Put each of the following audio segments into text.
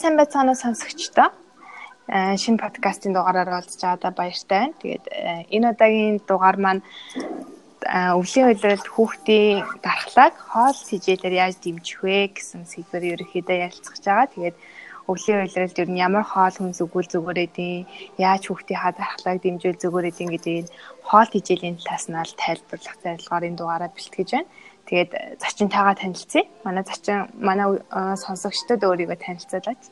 сайн байцгаана сонсогчдоо. Э, шинэ подкастын дугаараар олдж байгаадаа баяртай байна. Тэгээд э, энэ удаагийн дугаар маань э, өвлийн үйлрэлд хүүхдийн дархлааг хоол сэжээлээр яаж дэмжих вэ гэсэн сэдвээр ерөөхдөө ярилцах байгаа. Тэгээд өвлийн үйлрэлд ер нь ямар хоол хүнс өгвөл зүгээр эдийн, яаж хүүхдийн хаа дархлааг дэмжүүл зүгээр эдийн гэдэг хоол сэжээлийн талаас нь л тайлбарлах зорилгоор энэ дугаараа бэлтгэж байна. Тэгээд зочинтойгоо танилцъя. Манай зочин манай сонсогчдод өөрийгөө танилцуулаач.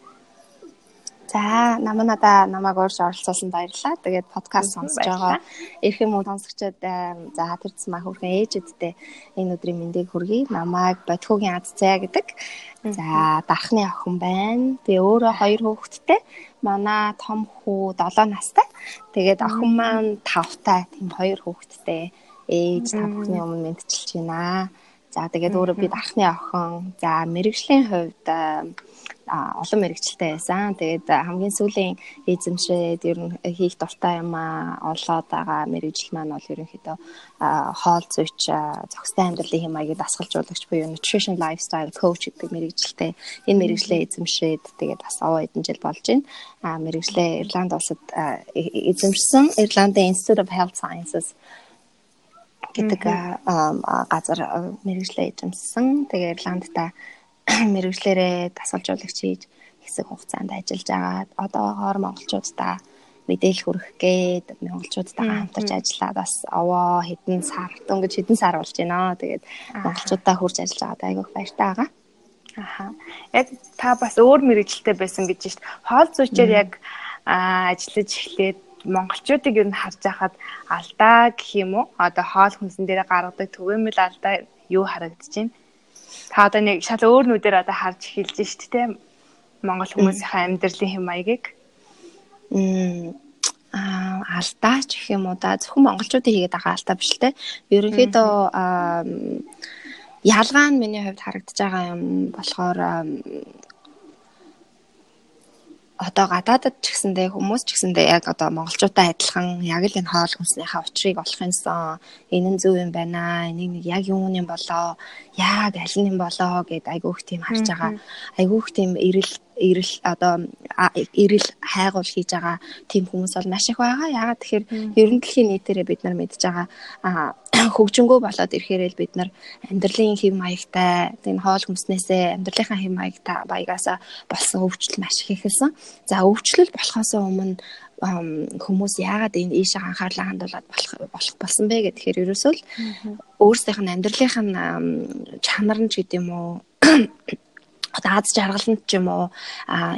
За, намаа надаа намайг уурж оролцуулсан баярлалаа. Тэгээд подкаст сонсож байгаа эрхэм мөн сонсогчдод за хатэрдсэн маа хүрхэн ээжэдтэй энэ өдрийн мэндийг хүргэе. Намайг Бодхогийн ад цай гэдэг. За, дархны охин байна. Би өөрөө хоёр хүүхэдтэй. Манай том хүү 7 настай. Тэгээд охин маань 5 таа. Тийм хоёр хүүхэдтэй. Ээж та бүхний өмнө мэдчилж байна. За, тэгээд өөрөө би дархны охин. За, мэрэгжлийн хувьд олон мэрэгчлээ байсан. Тэгээд хамгийн сүүлийн эзэмшээд ер нь хийх дуртай юм аа олоод байгаа мэрэгжил маань бол ерөнхийдөө хоол зүйч зохистой амьдралын хэм маягийг дасгалжуулагч буюу nutrition lifestyle coach гэдэг мэрэгжилтэй энэ мэрэгжлээ эзэмшээд тэгээд бас овоо эдэн жил болж байна. А мэрэгжлээ Ирланд улсад эзэмшсэн Ирландын Institute of Health Sciences гэдэг газар мэрэгжлээ эзэмшсэн. Тэгээ Ирландтай мэрэгчлэрээ дасгалжуулагч хийж хэсэг хугацаанд ажиллаж байгаа. Одоогоор монголчуудаа мэдээлэл хүргэх гээд монголчуудтайгаа хамтарч ажиллаад бас овоо хэдэн сар дөнгөж хэдэн сар болж байна. Тэгээд монголчуудаа хурж ажиллаж байгаад айгүйх баяртай байгаа. Аха. Яг та бас өөр мэрэгчлээ байсан гэж шít. Хоол зүйчээр яг ажиллаж эхлээд монголчуудыг ер нь харж байхад алдаа гэх юм уу? Одоо хоол хүнсэн дээр гаргадаг төвөөмөл алдаа юу харагдаж байна? Та одоо нэг шал өөр нүдээр одоо харж эхэлж шít те Монгол хүмүүсийн амьдралын хэм маягийг. Аа алдаач гэх юм уу да? Зөвхөн монголчуудын хийгээд байгаа алдаа биш л те? Ерөнхийдөө ялгаа нь миний хувьд харагдаж байгаа юм болохоор одоо гадаадд ч гэсэндээ хүмүүс ч гэсэндээ яг одоо монголчуудаа адилхан яг л энэ хоол хүнснийхээ учрыг олох юмсан. Энэ нь зөв юм байна энийг нэг яг юу юм болоо яг аль нь юм болоо гэд айгүйх тийм харж байгаа. Айгүйх тийм эрэл эрэл одоо эрэл хайгуул хийж байгаа тийм хүмүүс бол маш их байгаа. Ягаад тэгэхээр ерөн дэлхийн нийтээрээ бид нар мэдж байгаа хөгжингөө болоод ирэхээр л бид нар амьдралын хэв маягтай энэ хоол хүмснээсээ амьдралынхаа хэв маягтай баягаасаа болсон өвчлөл маш их ихэлсэн. За өвчлөл болохоос өмнө хүмүүс яагаад энэ ийшээ анхаарлаа хандуулад болох болох болсон бэ гэхээр ерөөсөө л өөрсдийнх нь амьдралынх нь чанар нь ч гэдэм үү аз жаргаланд ч юм уу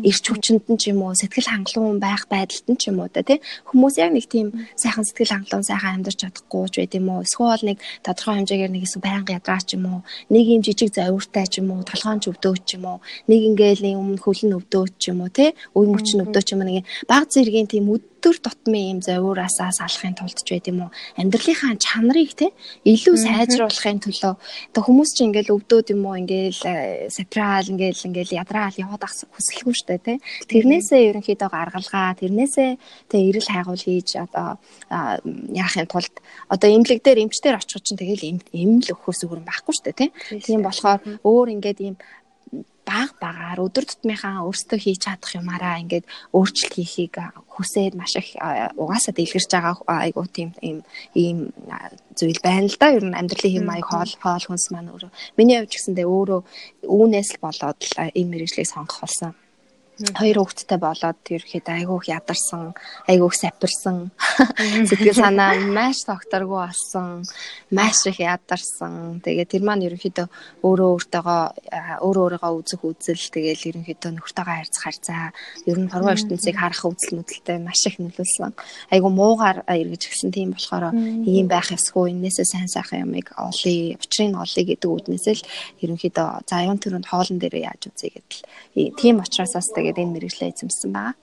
эрч хүчинд нь ч юм уу сэтгэл хангалуун байх байдалд нь ч юм уу да тий. Хүмүүс яг нэг тийм сайхан сэтгэл хангалуун сайхан амьдарч чадахгүй ч байд юм уу. Эсвэл нэг тодорхой хэмжээгээр нэг эсвэл байнга ядраа ч юм уу нэг юм жижиг завиртай ч юм уу толгоон ч өвдөөч ч юм уу нэг ингээл өмнө хөлн өвдөөч ч юм уу тий. Үе мөч нь өвдөөч юм нэг баг зэргийн тийм өдөр тутмын юм завиураасаа салахын тулд ч байд юм уу? Амьдралынхаа чанарыг тий илүү сайжруулахын төлөө. Одоо хүмүүс чинь ингээл өвдөөд юм уу? Ингээл сакрал ингээл ингээл ядраал яваад ах хүсэлгүй штэ тий тэрнээсээ ерөнхийдөө гаргалгаа тэрнээсээ тий эрэл хайгуул хийж одоо яахын тулд одоо эмнэлэг дээр эмчтэр очих чинь тэгэл эмнэл өхөөс өөр юм байхгүй штэ тий тийм болохоор өөр ингээд ийм баг багаар өдөр тутмынхаа өөрсдөө хийж чадах юмараа ингээд өөрчлөлт хийхийг хүсээд маш их угаасаа дэлгэрч байгаа айгуу тийм ийм ийм зүйл байна л да. Ер нь амьдралын хэм маяг хоол хоол хүнс маань өөрөө. Миний хувьд ч гэсэндээ өөрөө үүнээс л болоод ийм мэрэгжлийг сонгох болсон хоёр хүүхэдтэй болоод ерөөхдөө айгүйх ядарсан, айгүйх сапирсан. Сэтгэл санаа маш тогтворгүй болсон, маш их ядарсан. Тэгээ тэр маань ерөөхдөө өөрөө өөртөөгөө өөрөө өөрийгөө үзэх үзэл тэгээл ерөөхдөө нөхөртөөгөө харьцах харьцаа, ер нь хорвоо ертөнцийг харах үзэл мүдэлтэй маш их нөлөөлсөн. Айгүй муугаар эргэж гисэн тийм болохоор ийм байх ёсгүй, энээсээ сайн сайхан юмыг олъё, учрыг олъё гэдэг үднээсээ л ерөөхдөө за юун төрөнд хоолн дээр яаж үзье гэдэл. Тийм учраас бас тэгээ тэгээд энэ мэрэгчлээ эзэмсэн байгаа.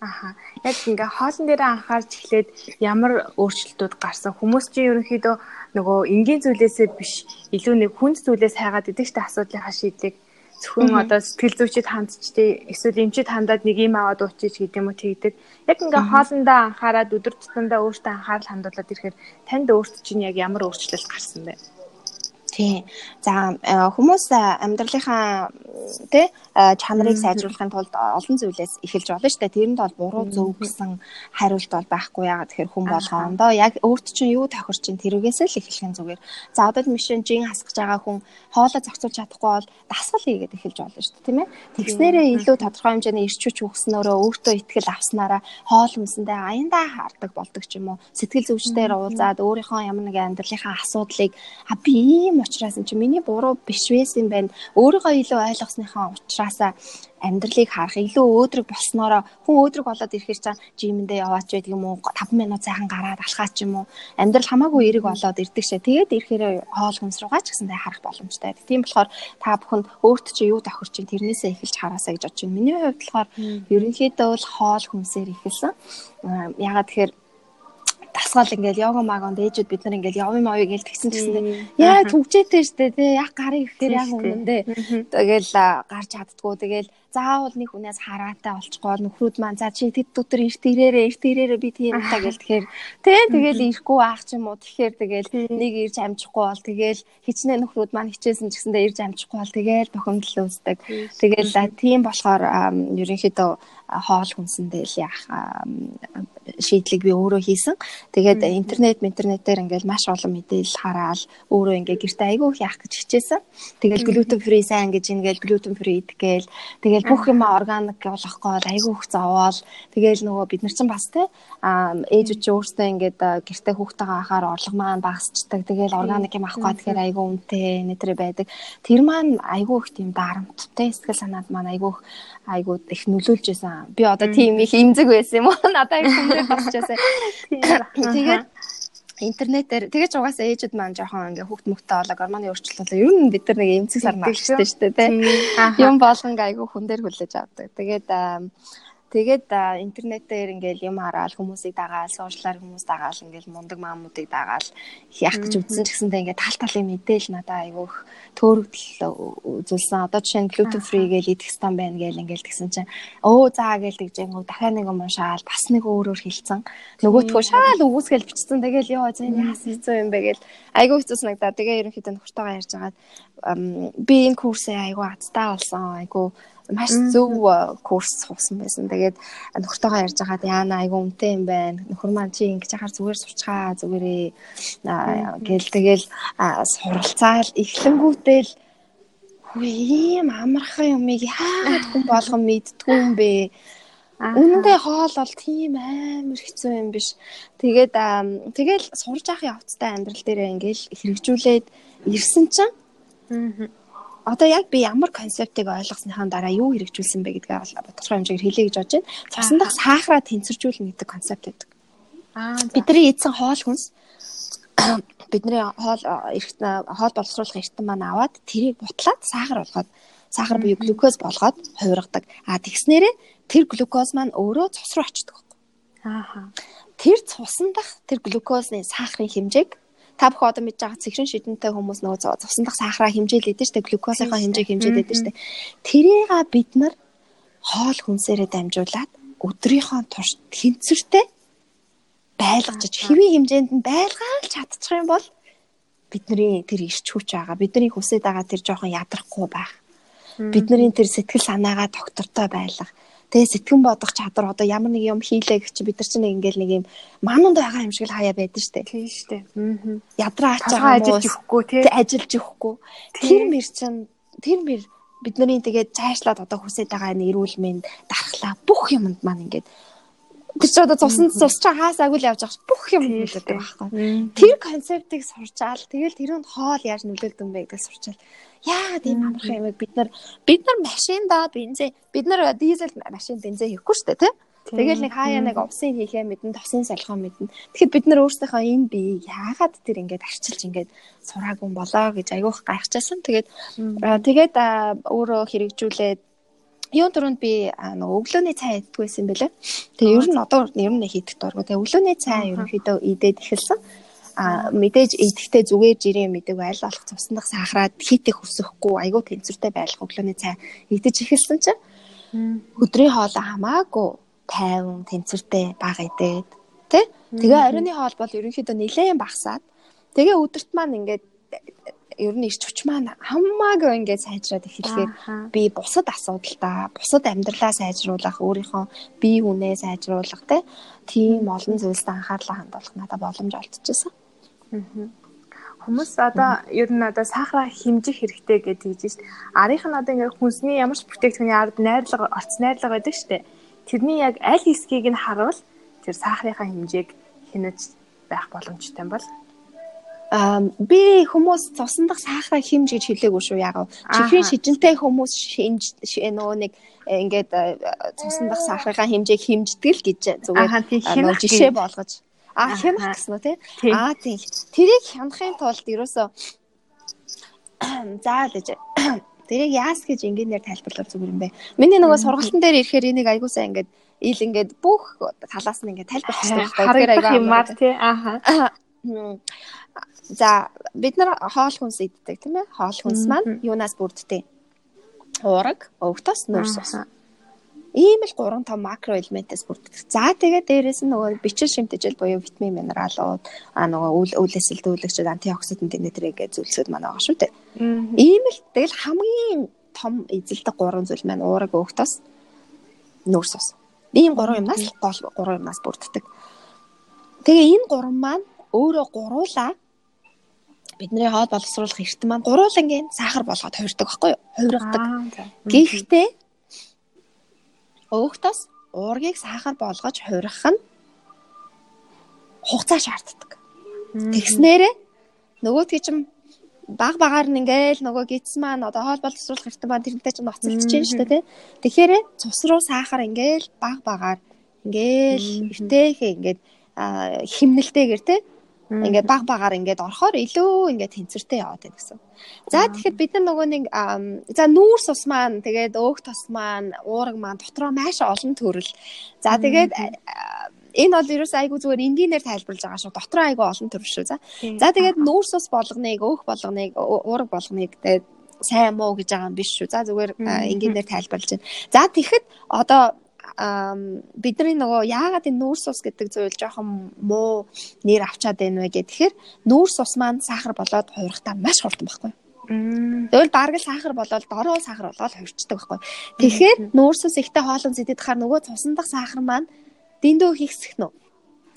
Аха. Яг ингээ хоолн дээр анхаарч эхлээд ямар өөрчлөлтүүд гарсан хүмүүс чинь ерөнхийдөө нөгөө энгийн зүйлээсээ биш илүү нэг хүнд зүйлээс хайгаад идэг штэ асуудлынхаа шийдлийг зөвхөн одоо сэтгэл зүйчэд хандчихдээ эсвэл эмчэд хандаад нэг юм аваад уучиж гэдэг юм уу тэгдэг. Яг ингээ хоолндоо анхаарад өдөр тутамдаа өөртөө анхаарал хандуулад ирэхээр танд өөрт чинь яг ямар өөрчлөлт гарсан бэ? Тийм. За хүмүүс амьдралынхаа тий чанарыг сайжруулахын тулд олон зүйлээс эхэлж болно шүү дээ. Тэрэнд бол буруу зөв гэсэн хариулт бол байхгүй яагаад тэгэхээр хүн болгоондоо яг өөрт чинь юу тохирч чинь тэрүүгээс л эхлэх нь зүгээр. За одоо машин жин хасгаж байгаа хүн хоолоо зохицуулж чадахгүй бол дасгал хийгээд эхэлж болно шүү дээ, тийм ээ. Тэгснээрээ илүү тодорхой хэмжээний ирчүүч өгснөөрөө өөртөө ихтгэл авснараа хоол хүнсэндээ аяндаа хардаг болдог ч юм уу. Сэтгэл зүйчдээр уулзаад өөрийнхөө ямар нэгэн амьдралынхаа асуудлыг а би ийм учраас энэ чи миний буруу биш байсан байна. Өөрийгөө илүү ойлгосныхаа учраас амьдралыг харах илүү өөдрөг болсноороо хүн өөдрөг болоод ирэхээр чам жимэндээ яваач байдаг юм уу 5 минут сайхан гараад алхаач юм уу амьдрал хамаагүй эрэг болоод ирдэг шээ тэгээд ирэхээр хоол хүнс руугаа ч гэсэндээ харах боломжтой. Тийм болохоор та бүхэнд өөрт чи юу тохирч чинь тэрнээсээ эхэлж хараасаа гэж бодож байна. Миний хувьд болохоор ерөнхийдөө бол хоол хүнсээр эхэлсэн. Ягаад тэгэхээр дасгал ингээл йога магонд ээжүүд бид нар ингээл явын мавыг гээл тэгсэн гэсэндээ яа түгжээтэй штэ тий. Яг гарыг ихээр яг үнэндээ. Тэгэл гарч чаддггүй. Тэгэл заавал нэг хүнээс хараатай олчихгоо нөхрүүд маань за чи тэд дотор эрт ирээрээ эрт ирээрээ би тийм та гэл тэгэхээр. Тий тэгэл ирэхгүй аах ч юм уу. Тэгэхээр тэгэл нэг ирж амжихгүй бол тэгэл хичнээн нөхрүүд маань хичээсэн ч гэсэндээ ирж амжихгүй бол тэгэл бохомдол үүсдэг. Тэгэл тийм болохоор ерөнхийдөө хоол хүнсэндээ л яах шийдлийг би өөрөө хийсэн. Тэгээд интернет интернетээр ингээл маш олон мэдээлэл хараад өөрөө ингээ гэрте айгүй их яах гэж хичээсэн. Тэгэл глютен фри сайн гэж ингээл глютен фри идгээл тэгэл бүх юм органик болгох гол айгүй их зовоол тэгэл нөгөө бид нар чинь бас те ээжүүд чи өөртөө ингээд гэрте хүүхдтэйгээ ахаар орлого маань багасчдаг. Тэгэл органик юм авах гоо тэгэхээр айгүй үнэтэй нэтрэ байдаг. Тэр маань айгүй их тийм дарамттай сэтгэл санаад маань айгүй айгүй их нөлөөлж байсан. Би одоо тийм их имзэг байсан юм уу? Надад их хүндрэл болчихсон. Тэгээд интернетээр тэгэж угаасаа ээжүүд маань жоохон ингээ хүүхд мөхтөө болоо гормоны өөрчлөлт ер нь бид нар нэг эмзэг сар навчтай шүү дээ тий. Юм болгон айгүй хүн дээр хүлээж авдаг. Тэгээд Тэгээд интернетээр ингээл юм хараад хүмүүсийг дагаал, сошиалар хүмүүс дагаал ингээл мундаг маамуудыг дагаал яах гэж үзсэн ч гэсэндээ ингээд тал талын мэдээл надад айгүйх төөрөгдөл үзүүлсэн. Одоо жишээ нь gluten free гээл идэх стан байна гээл ингээл тэгсэн чинь өө заа гээл тэгжэнгүү дахиад нэг юм шаал бас нэг өөрөөр хэлсэн. Нөгөөтгөө шаал үгүйсгээл бичсэн. Тэгэл ёо зэн яас хэцүү юм бэ гээл айгүй хэцүү санагдаа. Тэгээ ерөнхийдөө нөхөртөөгөө ярьж хагаад би энэ курсээ айгүй азтаа болсон. Айгүй маш зөв курс суусан байсан. Тэгээд нөхөртөөгөө ярьж байгаад яана айгу үнэтэй юм байна. Нөхөр маань чи ингэж яхаар зүгээр сурчгаа зүгээрээ гэл тэгэл суралцаал эхлэнгүүтэл ийм амархан юмыг яагаад хүн болгон мэдтгүй юм бэ? Үнэндээ хоол бол тийм амар хэцүү юм биш. Тэгээд тэгэл сурж авах явцтай амьдрал дээр ингээл хэрэгжүүлээд ирсэн чинь одоо яг би ямар концептыг ойлгосныхаа дараа юу хэрэгжүүлсэн бэ гэдгээ тодорхой хэмжээгээр хэлье гэж бодож байна. Цусан дах сахараа тэнцвэржүүлнэ гэдэг концепт байдаг. Аа бидний эдсэн хоол хүнс бидний хоол эрт хоол боловсруулах эртэн маань аваад тэрийг бутлаад сахар болгоод сахар буюу глюкоз болгоод хувиргадаг. А тэгснээрээ тэр глюкоз маань өөрөө цус руу очдог. Ааха. Тэр цусан дах тэр глюкозны сахарын хэмжээг та бүхэн одоо мэдж байгаа цэгшин шидэнтэй хүмүүс нөгөө цусан дах сахараа хэмжээлээд штэ глюкозынхаа хэмжээг хэмжээлээд штэ тэрийг бид нар хоол хүнсээрээ дамжуулаад өдрийнхөө турш тэнцвэртэй байлгаж хэвийн хэмжээнд нь байлгаал чадчих юм бол бидний тэр ирч хүч байгаа бидний хүсэж байгаа тэр жоохон ядрахгүй байх. Бидний тэр сэтгэл санаагаа доктортой байлгах Тэгээ сэтгэн бодох чадвар одоо ямар нэг юм хийлээ гэх чи бид нар чинь ингээл нэг юм маанунд байгаа юм шиг л хаяа байдаг штэ. Тийм штэ. Аа. Ядраа аач байгаа ажиллаж өгөхгүй тий. Ажиллаж өгөхгүй. Тэр мэр чинь тэр мэр бидний тэгээд цаашлаад одоо хүсэж байгаа энэ эрүүл мэнд дархлаа бүх юмд маань ингээд Тэр чи одоо цусан цус чи хаасаагүй л явж байгаа бүх юм хэлдэг байхгүй. Тэр концептыг сурчаал тэгэл тэрөнд хоол яаж нөлөөлдөг бэ гэдгийг сурчаал яагаад ийм амархан юм. Бид нар бид нар машиндаа бензин бид нар дизель машин бензин хийхгүй шүү дээ тий Тэгэл нэг хаяа нэг усын хийхээ мэдэн тосын салхаа мэдэн. Тэгэхэд бид нар өөрсдийнхөө энэ би яагаад тэр ингээд арчилж ингээд сураагүй болоо гэж айгүйх гайхчихсан. Тэгээд тэгээд өөрөө хэрэгжүүлээд Юун дөрөнд би нөгөө өглөөний цай иддэг байсан юм бэлээ. Тэгээ ер нь одоо ер нь хийдэг дургу. Тэгээ өглөөний цай ерөнхийдөө идээд эхэлсэн а мэдээж идэхтэй зүгээр жирийн мэдэг айл болох цуснах сахараад хийтэх өсөхгүй айгүй тэнцвэртэй байх өглөөний цай идэж эхэлсэн чинь. Өдрийн хоолой хамаагүй тайван тэнцвэртэй бага идээд тий Тэгээ оройны хоол бол ерөнхийдөө нэлээд багасаад тэгээ өдөрт маань ингээд ер нь ирч хүч маань хамаагүй ингээд сайжраад эхэллээр би бусад асуудалтай бусад амьдралаа сайжруулах өөрийнхөө бие хүнээ сайжруулах тийм олон зүйлсд анхаарлаа хандуулах надад боломж олдчихсан. Хүмүүс одоо ер нь одоо сахараа хэмжих хэрэгтэй гэж хэлж шít. Арийнх нь одоо ингээд хүнсний ямар ч бүтээгдэхүүний ард найрлага, орц найрлага байдаг штэ. Тэрний яг аль хэсгийг нь харуул тэр сахарынхаа хэмжээг хянаж байх боломжтой юм бол аа би хүмүүс цусан дах сахараа химж гэж хэлээгүй шүү яг. Чихрийн шижинтэй хүмүүс шинж нөгөө нэг э, ингээд э, цусан дах сахарынхаа хэмжээг хэмждэг л гэж зүгээр жишээ болгож а хямх гэсэн үү те а тийм тэрийг хянахын тулд ерөөсөө заа л гэж. Тэрийг яас гэж ингээнээр тайлбарлах зүгээр юм бэ? Миний нөгөө сургалтын дээр ирэхээр энийг айгуусаа ингээд ил ингээд бүх талаас нь ингээд тайлбарлах хэрэгтэй айгаа юмар тий. Ааха За бид нар хоол хүнс иддэг тийм ээ. Хоол хүнс маань юунаас бүрддэг? Уураг, өвгтос, нүүрс ус. Ийм л 3 том макро элементээс бүрддэг. За тэгээд дээрэс нь нөгөө бичил шимтгижэл буюу витамин, минералууд, а нөгөө үл үүлээс илдүүлэгчд антиоксидант нэтрээг зүйлсүүд маань байгаа шүү дээ. Ийм л тэгэл хамгийн том эзэлдэг 3 зүйл маань уураг, өвгтос, нүүрс ус. Ийм 3 юмнаас гол 3 юмнаас бүрддэг. Тэгээ энэ 3 маань өөрөө гуруулаа бидний хоол боловсруулах эрдэм маань гурвуулангийн сахар болгоод хувирдаг байхгүй юу? Хувиргадаг. Гэхдээ өөхтөөс уургийг сахар болгож хувиргах нь хугацаа шаарддаг. Тэгснээрээ нөгөөдгий чинь баг багаар нь ингээл нөгөө гидс маань одоо хоол боловсруулах эрдэм маань тэрнтэй чинь ноцолдож чинь шүү дээ. Тэгэхээр цус руу сахар ингээл баг багаар ингээл эртээхээ ингээд химнэлтэйгэр те Ингээд баг багаар ингээд орохоор илүү ингээд тэнцвэртэй яваад байна гэсэн. За тэгэхээр бид нар нөгөө нэг за нүүрс ус маань тэгээд өөх тос маань уураг маань дотроо маш олон төрөл. За тэгээд энэ бол ерөөс айгу зүгээр энгийнээр тайлбарлаж байгаа шүү. Дотроо айгу олон төрөл шүү. За. За тэгээд нүүрс ус болгоныг, өөх болгоныг, уураг болгоныг тэгээд сайн муу гэж байгаа юм биш шүү. За зүгээр энгийнээр тайлбарлаж байна. За тэгэхэд одоо бидний нөгөө яагаад энэ нүүрс ус гэдэг зүйл жоохон муу нэр авчаад байна вэ гэхээр нүүрс ус маань сахар болоод хувирахтаа маш хурдан байхгүй. Тэгвэл бараг л сахар болоод дороо сахар болоод хувирчдаг байхгүй. Тэгэхээр нүүрс ус ихтэй хоолон зэдэд хахаар нөгөө цусан дах сахар маань дэндөө хийсэх нь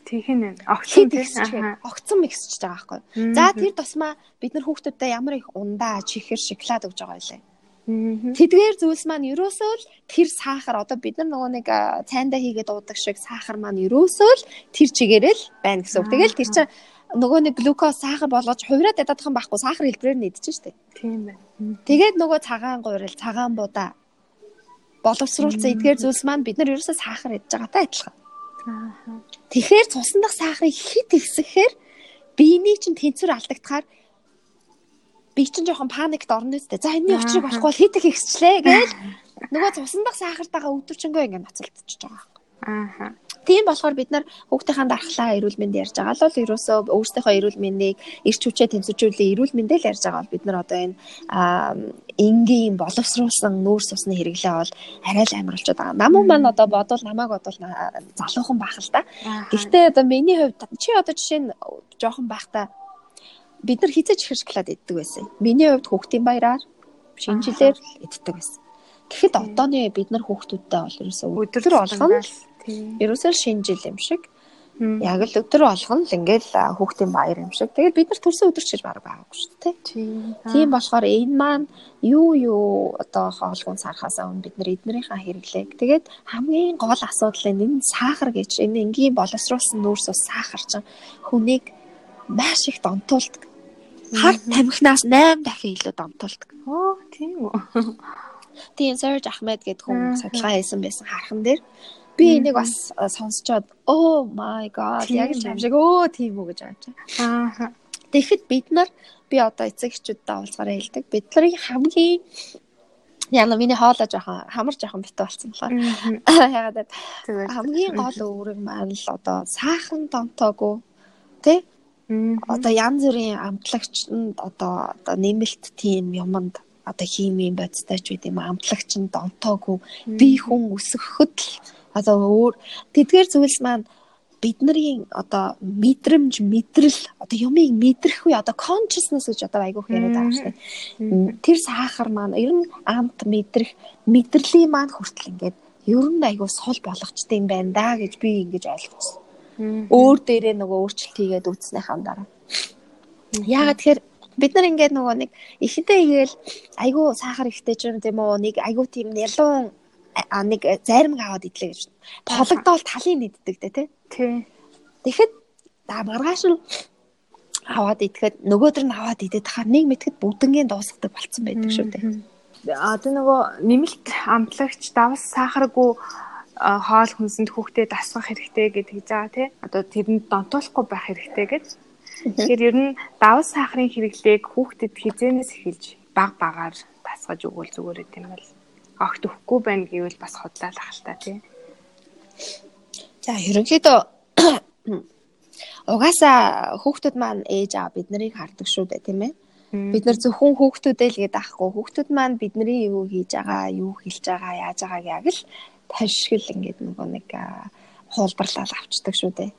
Тийх нь огцон тийм огцон миксэж байгаа байхгүй. За тэр тусмаа бид нар хүүхдүүдэд ямар их ундаа, чихэр, шоколад өгж байгаа байлаа. Тэдгээр зүйлс маань ерөөсөө л тэр сахар одоо бид нар нөгөө нэг цайндаа хийгээд уудаг шиг сахар маань ерөөсөө л тэр чигээрэл байна гэсэн үг. Тэгэл тэр чинь нөгөө нэг глюкоз сахар болгож хувираад ядадах юм байхгүй сахар хэлбэрээр нь идэж штэ. Тийм байна. Тэгээд нөгөө цагаан гурил, цагаан будаа боловсруулсан эдгээр зүйлс маань бид нар ерөөсөө сахар идэж байгаатай адилхан. Тэгэхээр цусан дах сахарыг хит ихсэхээр биений чинь тэнцвэр алдагдахаар би чинь жоохон паникт орно үстэй. За энэний учрыг олохгүй бол хитэх ихсчлээ гээл нөгөө цусан дах сахартайгаа өдөрчөнгөө ингэ нацалтчихж байгаа байхгүй. Аа. Тийм болохоор бид нар хүүхдийнхаа дархлаа эрүүл мэнд ярьж байгаа л ерөөсөө өөрсдийнхөө эрүүл мэндийг эрч хүчээ тэнцвэржүүлээ эрүүл мэндээ л ярьж байгаа бол бид нар одоо энэ энгийн боловсруулсан нүүрс усны хэрэглээ бол арай л амар болчиход байгаа. Намуу маань одоо бодвол намайг бодвол залуухан баах л да. Гэхдээ одоо миний хувьд чи одоо жишээ нь жоохон байхдаа бид нар хизэж ихэр шоколад иддэг байсан. Миний хувьд хүүхдийн баяраар шинэ жилээр иддэг байсан. Тэгэхэд одооны бид нар хүүхдүүдтэй бол ерөөсөө өдөр болгоно. ерөөсөө шинэ жил юм шиг. Яг л өдөр болгоно л ингээл хүүхдийн баяр юм шиг. Тэгээд бид нар төрсөн өдөр чиж баг байгаагүй шүү дээ. Тийм болохоор энэ маань юу юу одоо хоолгуун сархаасаа өмнө бид нар эднэрийнхаа хэрэглээг. Тэгээд хамгийн гол асуудал нь энэ сахар гэж энэ энгийн боловсруулсан нүүрс ус сахар чинь хүнийг маш их донтуулдаг хар тамхинаас 8 дахин илүү домтуулдаг. Оо тийм үү. Тийм Serge Ahmed гэдэг хүн судалгаа хийсэн байсан хархан дээр би энийг бас сонсчоод oh my god яг л юм шиг өө тийм үү гэж бодож. Аа. Тэгэхэд бид нар би одоо эцэг эхчүүдтэй уулзгаараа хэлдэг. Бид нарын хамгийн Яна миний хоолоо жоохон хамар жоохон битүү болсон болохоор ягаад хамгийн гол үүрэг маань л одоо саахан донтоогүй тий Одоо янз бүрийн амтлагчд одоо одоо нэмэлт тийм юмд одоо химийн бодистай ч үгүй юм амтлагч нь донтоогүй. Би хүн өсөхөд л одоо өөр тэдгээр зүйлс маань бидний одоо мэдрэмж, мэдрэл одоо юмыг мэдрэх үе одоо consciousness гэж одоо айгүйх яриад байгаа шүү дээ. Тэр сахар маань ер нь амт мэдрэх мэдрэлийн маань хүртэл ингээд ер нь айгүй сул болгочтой юм байна да гэж би ингэж ойлгосон. Өөр дээрээ нөгөө өөрчлөлт хийгээд үүснийхаа дараа. Яагаад тэгэхээр бид нар ингээд нөгөө нэг ихэнтэй игээл айгүй сахар ихтэй ч юм уу нэг айгүй тийм нялуун нэг зарим аваад идлээ гэж. Тологдоол талын нэгддэг тий. Тий. Тэгэхэд маргааш нь аваад идэхэд нөгөөдөр нь аваад идэх хахаар нэг мэтгэд бүгднгийн дуусгадаг болцсон байдаг шүү дээ. Одоо нөгөө нэмэлт амтлагч давс сахаргүй хоол хүнсэнд хүүхдэд дасгах хэрэгтэй гэдэг хийж байгаа тий. Одоо тэрэнд донтуулахгүй байх хэрэгтэй гэж. Тэгэхээр ер нь давс сахарын хэрэглээг хүүхдэд хизээнээс эхэлж баг багаар дасгаж өгвөл зүгээр юм бол огт өгөхгүй байна гэвэл бас хотлaalах л та тий. За ерөнхийдөө угаасаа хүүхдүүд маань ээж аа бид нарыг хардаг шүү дээ тийм ээ. Бид нар зөвхөн хүүхдүүдээ л гээд ахгүй хүүхдүүд маань бидний юу хийж байгаа, юу хэлж байгаа, яаж байгааг яг л ташгил ингээд нөгөө нэг хуулбарлал авчдаг шүү дээ.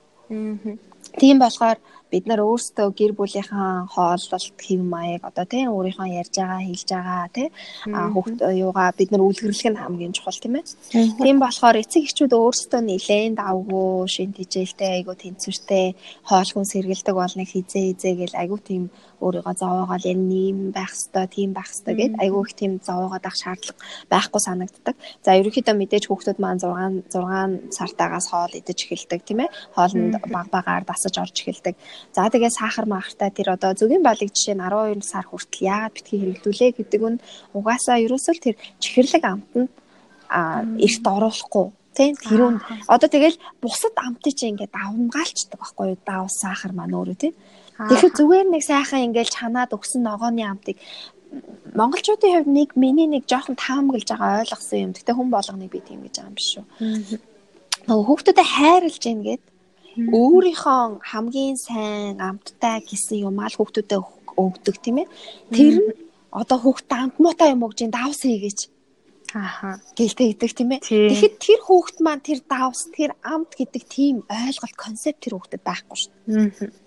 Тийм болохоор бид нар өөрсдөө гэр бүлийнхаа хооллолт хэв маяг одоо тийм өөрийнхөө ярьж байгаа хэлж байгаа тийм хүүхд юугаа бид нар үлгэрлэх нь хамгийн чухал тийм ээ. Тийм болохоор эцэг эхчүүд өөрсдөө нэлээд давгүй шин тижээлтэй айгу тэнцвэртэй хоол хүн сэргэлдэг бол нэг хизээ хизээ гэл айгу тийм өөрийгөө зовоогоол энэ нэм байх хэвээр тийм байх хэвээр гэд айгүй их тийм зовоогоод ах шаардлага байхгүй санагддаг. За ерөнхийдөө мэдээж хүүхдүүд маань 6 6 сартаагаас хоол идэж эхэлдэг тийм ээ. Хоолнд баг багаар дасаж орж эхэлдэг. За тэгээ сахар махартай тэр одоо зөвгийн балыг жишээ нь 12 сар хүртэл яагаад битгий хэрэглүүлээ гэдэг нь угаасаа ерөөсөө тэр чихэрлэг амтанд а эрт оруулахгүй. Тийм тэрүүн одоо тэгэл бусад амтыг чи ингээд давмгаалцдаг байхгүй юу? Даав сахар маань өөрөө тийм Тэгэхээр зүгээр нэг сайхан ингээл чанаад өгсөн ногооны амтыг монголчуудын хувьд нэг миний нэг жоохон таамаглаж байгаа ойлгосон юм. Гэтэ хүн болгоныг би тийм гэж байгаа юм биш шүү. Нөгөө хүүхдүүдэд хайрлж гин гээд өөрийнхөө хамгийн сайн амттай гэсэн юм аа хүүхдүүдэд өгдөг тийм ээ. Тэр нь одоо хүүхдэд амт муутай юм өгж давс хийгээч. Ааха. Гэлтэй гэдэг тийм ээ. Тэгэхэд тэр хүүхд маань тэр давс тэр амт гэдэг тийм ойлголт концепт тэр хүүхдэд байхгүй шүү. Аа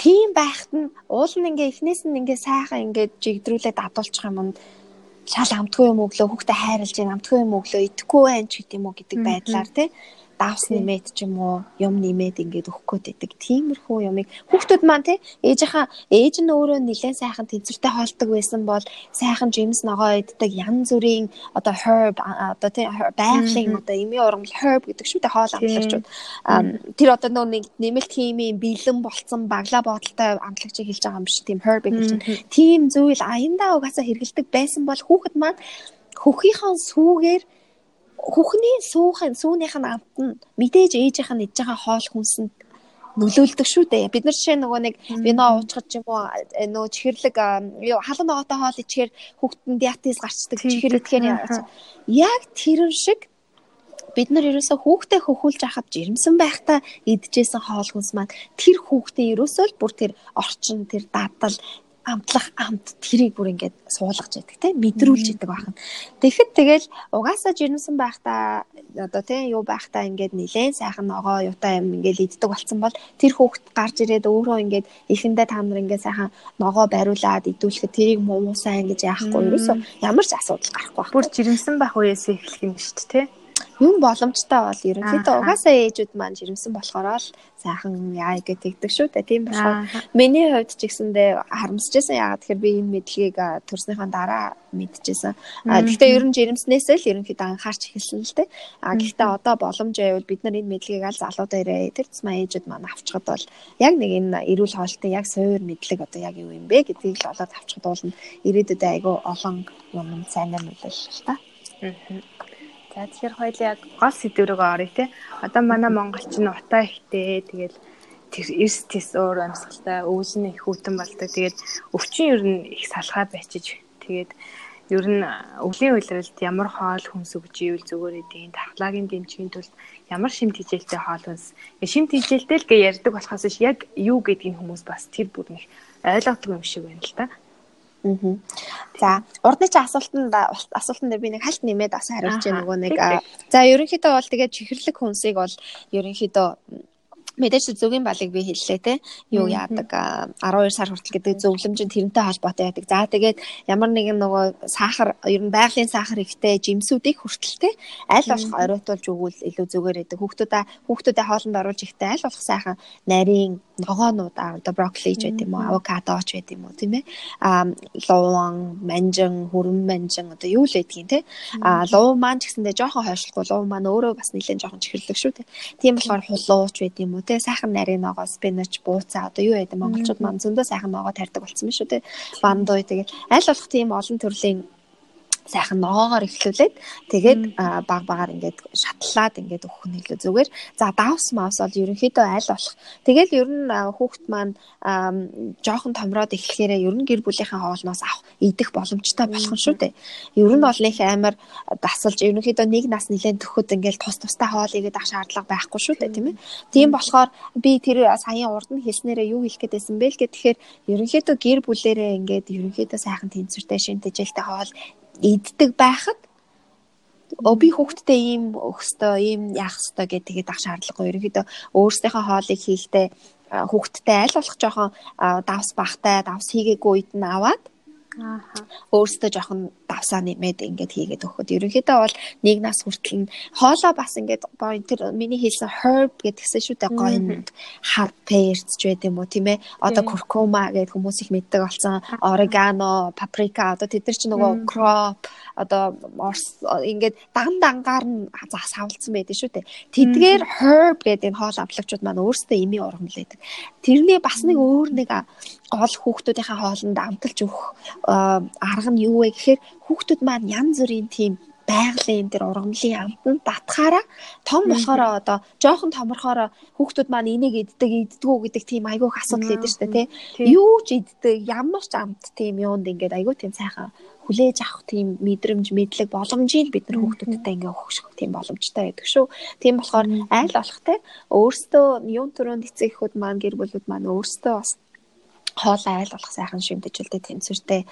тийм байхад нь уул нь ингээ эхнээс нь ингээ сайхан ингээ жигдрүүлээд адуулчих юм нь шал амтгүй юм өглөө хүүхдээ хайрлж амтгүй юм өглөө идэхгүй байх ч гэдэм үү гэдэг байдлаар тий давс нэмээд ч юм уу юм нэмээд ингээд өгөх гээд байдаг. Тиймэрхүү юмыг хүүхдүүд маань тий ээжийнхаа ээж нь өөрөө нэлээд сайхан тэнцвэртэй хоолдог байсан бол сайхан жимс ногоо иддэг янз бүрийн одоо herb одоо тий байгалийн одоо эмийн ургамал herb гэдэг шүү дээ хоол амтлагчуд. Тэр одоо нөө нэг нэмэлт химийн бэлэн болцсон баглаа бодолтой амтлагчийг хэлж байгаа юм биш тийм herb гэж. Тийм зүйл аяндаа угаасаа хэрэгэлдэг байсан бол хүүхэд маань хөхийнхөө сүүгээр хүүхний сүүхэн сүүнийх нь амт нь мэдээж ээжийнх нь идж байгаа хоол хүнсэнд нөлөөлдөг шүү дээ. Бид нар жишээ нөгөө нэг вино уучгаж юм уу э, нөгөө чихэрлэг юу халуун ногоотой хоол ичгээр хүүхдэн диатез гарчдаг чихэр идэхээр яг тэрэн шиг бид нар ерөөсөө хүүхдээ хөхүүлж хахад жирэмсэн байхдаа идчихсэн хоол хүнс маань тэр хүүхдээ ерөөсөө л бүр тэр орчин тэр дадал амтлах амт тэрийг бүр ингээд суулгаж яадаг тийм мэдрүүлж яадаг бахан. Тэгэхэд тэгэл угаасаа жирэмсэн байхдаа одоо тийм юу байхдаа ингээд нилээн сайхан ногоо юутай юм ингээд иддэг болсон бол тэр хүүхд гарч ирээд өөрөө ингээд эхэндээ та нар ингээд сайхан ногоо бариулаад идүүлэхэд тэрийг муу муу сайн гэж яахгүй ерөөсөө ямар ч асуудал гарахгүй байна. Бүр жирэмсэн байх үеэс эхлэх юм шүү дээ тийм юм боломжтой бол ерөнхийдөө угаасаа ээжүүд маань жирэмсэн болохоор л сайхан яа гэж тэгдэг шүү дээ. Тийм болохоор миний хувьд ч гэсэндээ харамсажсэн яагаад тэгэхээр би энэ мэдлэгийг төрснийхаа дараа мэдчихсэн. А гэхдээ ер нь жирэмснээсээ л ерөнхийдөө анхаарч эхэлсэн л дээ. А гэхдээ одоо боломж байвал бид нар энэ мэдлэгийг аль залуудаа ирээ тэр тусмаа ээжүүд маань авчхад бол яг нэг энэ эрүүл хоолтын яг суур мэдлэг одоо яг юу юм бэ гэдгийг л олоод авчхад бол ирээдүйд айгүй олон юм сайнаар мэдээлэл л та. Аа За тэгэхээр хоёул яг гол сэдв рүү оръё те. Одоо манай монголчин утаа ихтэй тэгээд тэр эрс тис өөр амьсгалтай өвс нь их хүтэн болдог. Тэгээд өвчин ер нь их салхаа байчиж тэгээд ер нь өвлийн үйлрэлд ямар хоол хүнс өгж ивэл зүгээр эдийн тархлагын дэмжихийн тулд ямар шим тижээлтэй хоол хүнс шим тижээлтэй л гэж ярьдаг болохоос яг юу гэдгийг хүмүүс бас тэр бүр нэг ойлгодог юм шиг байна л та. За урдны чи асуултанд асуултанд би нэг хальт нэмээд бас хариулж нөгөө нэг за ерөнхийдөө бол тэгээд чихэрлэг хүнсийг бол ерөнхийдөө мэдээж зөвгийн балыг би хэллээ те. Юу яадаг 12 сар хүртэл гэдэг зөвлөмж нь тэрнтэй холбоотой байдаг. За тэгээд ямар нэгэн нөгөө сахар ер нь байгалийн сахар ихтэй жимсүүдийг хүртэл те аль болох оройтуулж өгвөл илүү зүгээр байдаг. Хүүхдүүдээ хүүхдүүдээ хоолнд оруулж ихтэй аль болох сайхан нарийн ногоонууд одоо брокколи ч байт юм уу авокадо ч байт юм уу тийм ээ. А луун манжин хөрөн манжин одоо юу л байдгийг те. А луу маань ч гэсэндээ жоохон хойшлохгүй. Луу маань өөрөө бас нэлээд жоохон чихэрлэг шүү те тийм болохоор хулууч байт юм уу те сайхан нарийн ногоо спинач бууцаа одоо юу яадаг монголчууд маань зөндөө сайхан ногоо тарьдаг болсон юм шүү те бандуй тэгээд аль болох тийм олон төрлийн сайхан ногоогоор эхлүүлээд тэгээд баг багаар ингээд шатлаад ингээд өгөх нь илүү зүгээр. За давс мавс бол ерөнхийдөө аль болох. Тэгэл ер нь хүүхэд маань жоохон томроод эхлэхээр ер нь гэр бүлийнхээ хоолноос авах идэх боломжтой болох нь шүү дээ. Ер нь бол нэг амар дасалж ерөнхийдөө нэг нас нэлээд төхөд ингээд тус тустай хоол игээд ах шаардлага байхгүй шүү дээ тийм ээ. Тийм болохоор би тэр саяхан урд нь хэлснээрээ юу хэлэх гээдсэн бэ л гэхээр ерөнхийдөө гэр бүлэрээ ингээд ерөнхийдөө сайхан тэнцвэртэй шин тэжээлтэй хоол иддэг байхад оо би хүүхдтэй ийм өгстөө ийм яах ёстой гэдэг тэгээд ах шаардлагагүй. Ерөнхийдөө өөрсдийнхөө хоолыг хийхдээ хүүхдтэй аль болох жоохон давс бахтай давс хийгээгүй үед нь аваад Ааха. Өөрөөсөө жоохон давсаа нэмээд ингээд хийгээд өгөхөд ерөнхийдөө бол нэг нас хүртэл нь хоолоо бас ингээд гоё тэр миний хэлсэн herb гэдгсэн шүү дээ гоё нь хар перц ч байт юм уу тийм ээ? Одоо куркума гэдэг хүмүүс их мэддэг болсон. Орегано паприка одоо тэд нар чи нөгөө crop одоо орс ингээд даган дангаар нь зас хавлцсан байдаг шүү дээ. Тэдгээр herb гэдэг энэ хоол авлагчууд маань өөрсдөө ими ургамлаадаг тэрний бас нэг өөр нэг гол хүүхдүүдийнхээ хоолнд амталж өгөх арга нь юу вэ гэхээр хүүхдүүд маань янз бүрийн тийм байгалийн тэр ургамлын амтанд батхаараа том болохоор одоо жоохон томорхоор хүүхдүүд маань энийг иддэг иддгүү гэдэг тийм айгүйх асуудал идэв дээ тий. Юу ч иддэг ямар ч амт тийм юунд ингээд айгүй тийм сайхан хүлээж авах тийм мэдрэмж мэдлэг боломжийг бид нар хүүхдүүдтэй ингээ өгөх тийм боломжтой байдаг шүү. Тийм болохоор аль болох те өөрсдөө юун төрөнд эцэгхүүд маань гэр бүлүүд маань өөрсдөө бас хоолой айл болох сайхан шимтгэлтэй тэнцвэртэй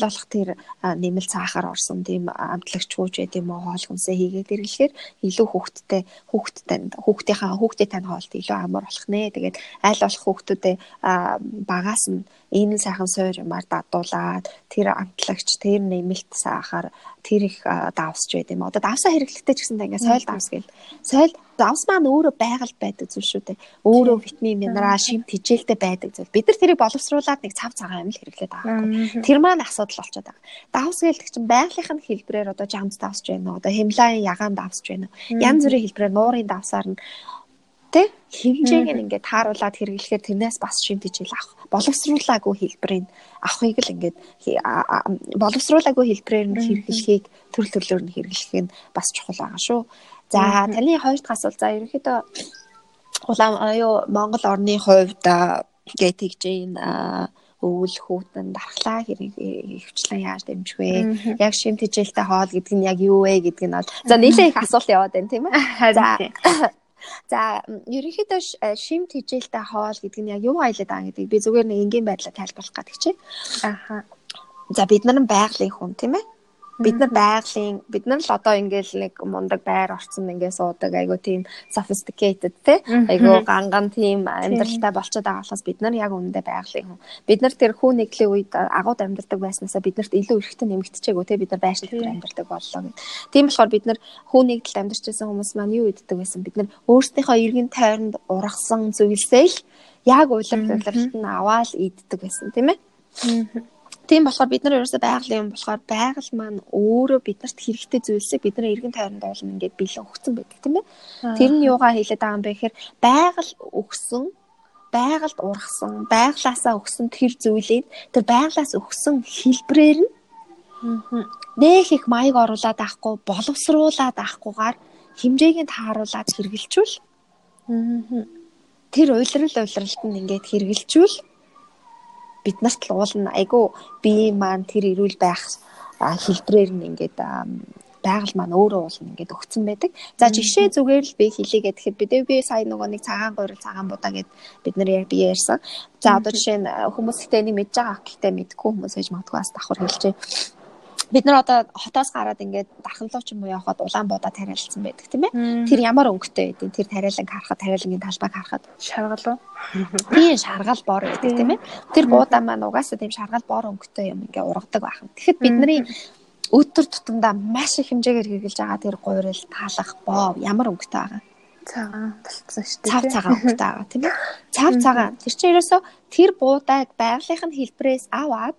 болох тэр нэмэлт сахар орсон тийм амтлагч хүүж байт юм уу хоол хүнсээ хийгээд ирэхлээр илүү хүүхдтэй хүүхдтэй хүүхдийнхаа хүүхдээ тань хоолт илүү амар болох нэ. Тэгээд болох хүүхдүүдээ багаас нь энэ сайхан суур юмар дадуулаад тэр амтлагч тэр нэмэлт сахар тэр их давсч байд юм. Одоо давсаа хэрэглэхтэй ч гэсэндээ ингээ соёл давс гэл. Соёл давс маань өөрөө байгаль байдаг зүйл шүү дээ. Өөрөө витамин, минерал, шимт хичээлтэй байдаг зүйл. Бид нар тэрийг боловсруулад нэг цав цагаан амил хэрэглээд байгаа юм. Тэр маань асуудал болчиход байгаа. Давс гэлдэг чинь байгалийнхын хэлбрээр одоо жамс давсч байна уу? Одоо химлайн ягаан давсч байна уу? Янз бүрийн хэлбрээр нуурын давсаар нь тэ? Хэмжээг нь ингээд тааруулаад хэрэглэхээр тэрнээс бас шимт хичээл авах боловсруулаагүй хэлбэрийг авахыг л ингээд боловсруулаагүй хэлбэрээр нь хэрэглэхийг төрөл төрлөөр нь хэрэглэх нь бас чухал байгаа шүү. За таны хоёр дахь асуулт. За ерөнхийдөө улаан аюу Монгол орны хувьд гэж тэгж байна өвөл хүүтэн дархлаа хөвчлэн яаж дэмжих вэ? Яг шим тэжээлтэй хоол гэдэг нь яг юу вэ гэдэг нь бол за нийлээ их асуулт яваад байна тийм ээ. За За ерөнхийдөө шимт хижээлтэй хоол гэдэг нь яг юу аялаад байгаа гэдэг би зүгээр нэг энгийн байдлаар тайлбарлах гэдэг чинь. Аха. За бид нар байгалийн хүн тийм ээ. Бид нар байгалийн бид нар л одоо ингээл нэг мундаг байр орцсон ингээ суудаг айгу тийм sophisticated те. Айгу ганган тийм амьдралтай болчиход байгаа болохоос бид нар яг үнэндээ байгалийн хүн. Бид нар тэр хүү нэглийн үед агууд амьдардаг байснаасаа биднэрт илүү эрхтэн нэмэгдчихээгүү те. Бид нар байшин дээр амьдардаг боллоо гэд. Тийм болохоор бид нар хүү нэгдэл амьдарч байсан хүмүүс маань юу иддэг байсан? Бид нар өөрсдийнхөө эргэн тойронд ургасан зүйлсээ л яг улирал улиралт нь аваад иддэг байсан тийм ээ. Тийм болохоор бид нар ерөөсөө байгалийн юм болохоор байгаль маань өөрөө биднэрт хэрэгтэй зүйлсийг бидний эргэн тойронд уулна ингээд бэлэн өгсөн байдаг тийм ээ. Тэр нь юугаа хэлээд байгаа юм бэ гэхээр байгаль өгсөн байгальд ургасан байглаасаа өгсөн тэр зүйлийг тэр байглаас өгсөн хэлбрээр нь нэх их маяг оруулаад авахгүй боловсруулаад авахгүйгээр хэмжээг нь тааруулаад хэрэгжилчүүл тэр уйлрал уйлралт нь ингээд хэрэгжилчүүл бид нарт л уулна айгүй бие маань тэр эрүүл байх хэлбрээр нь ингээд байгаль маань өөрөө уулна ингээд өгцөн байдаг. За жишээ зүгээр л би хэлийгээ тэгэхээр бид би сая нөгөө нэг цагаан гурил цагаан будаа гэд бид нар яг бие ярьсан. За одоо жишээ нь хүмүүс ихтэй нэг мэдж байгаа гэхдээ мэдгүй хүмүүс ээж магадгүй бас давхар хэлжээ бид нар одоо хотоос гараад ингээд дарханлуу ч юм уу явхад Улаанбуудаа тариалцсан байдаг тийм ээ. Тэр ямар өнгөтэй байдیں۔ Тэр тариалан харахад тариалангийн талбайг харахад шаргал уу? Тийм шаргал бор гэдэг тийм ээ. Тэр буудаа маань угаасаа тийм шаргал бор өнгөтэй юм ингээ ургадаг байна. Тэгэхэд бидний өдөр тутамдаа маш их хэмжээгээр хэрэгжилж байгаа тэр гуйрал таалах боо ямар өнгөтэй байгаа цагаан болцсон шүү дээ. Цав цагаан өнгөтэй байгаа тийм ээ. Цав цагаан. Тэр чинь ерөөсөө тэр буудаг байгалийнхын хэлбэрээс аваад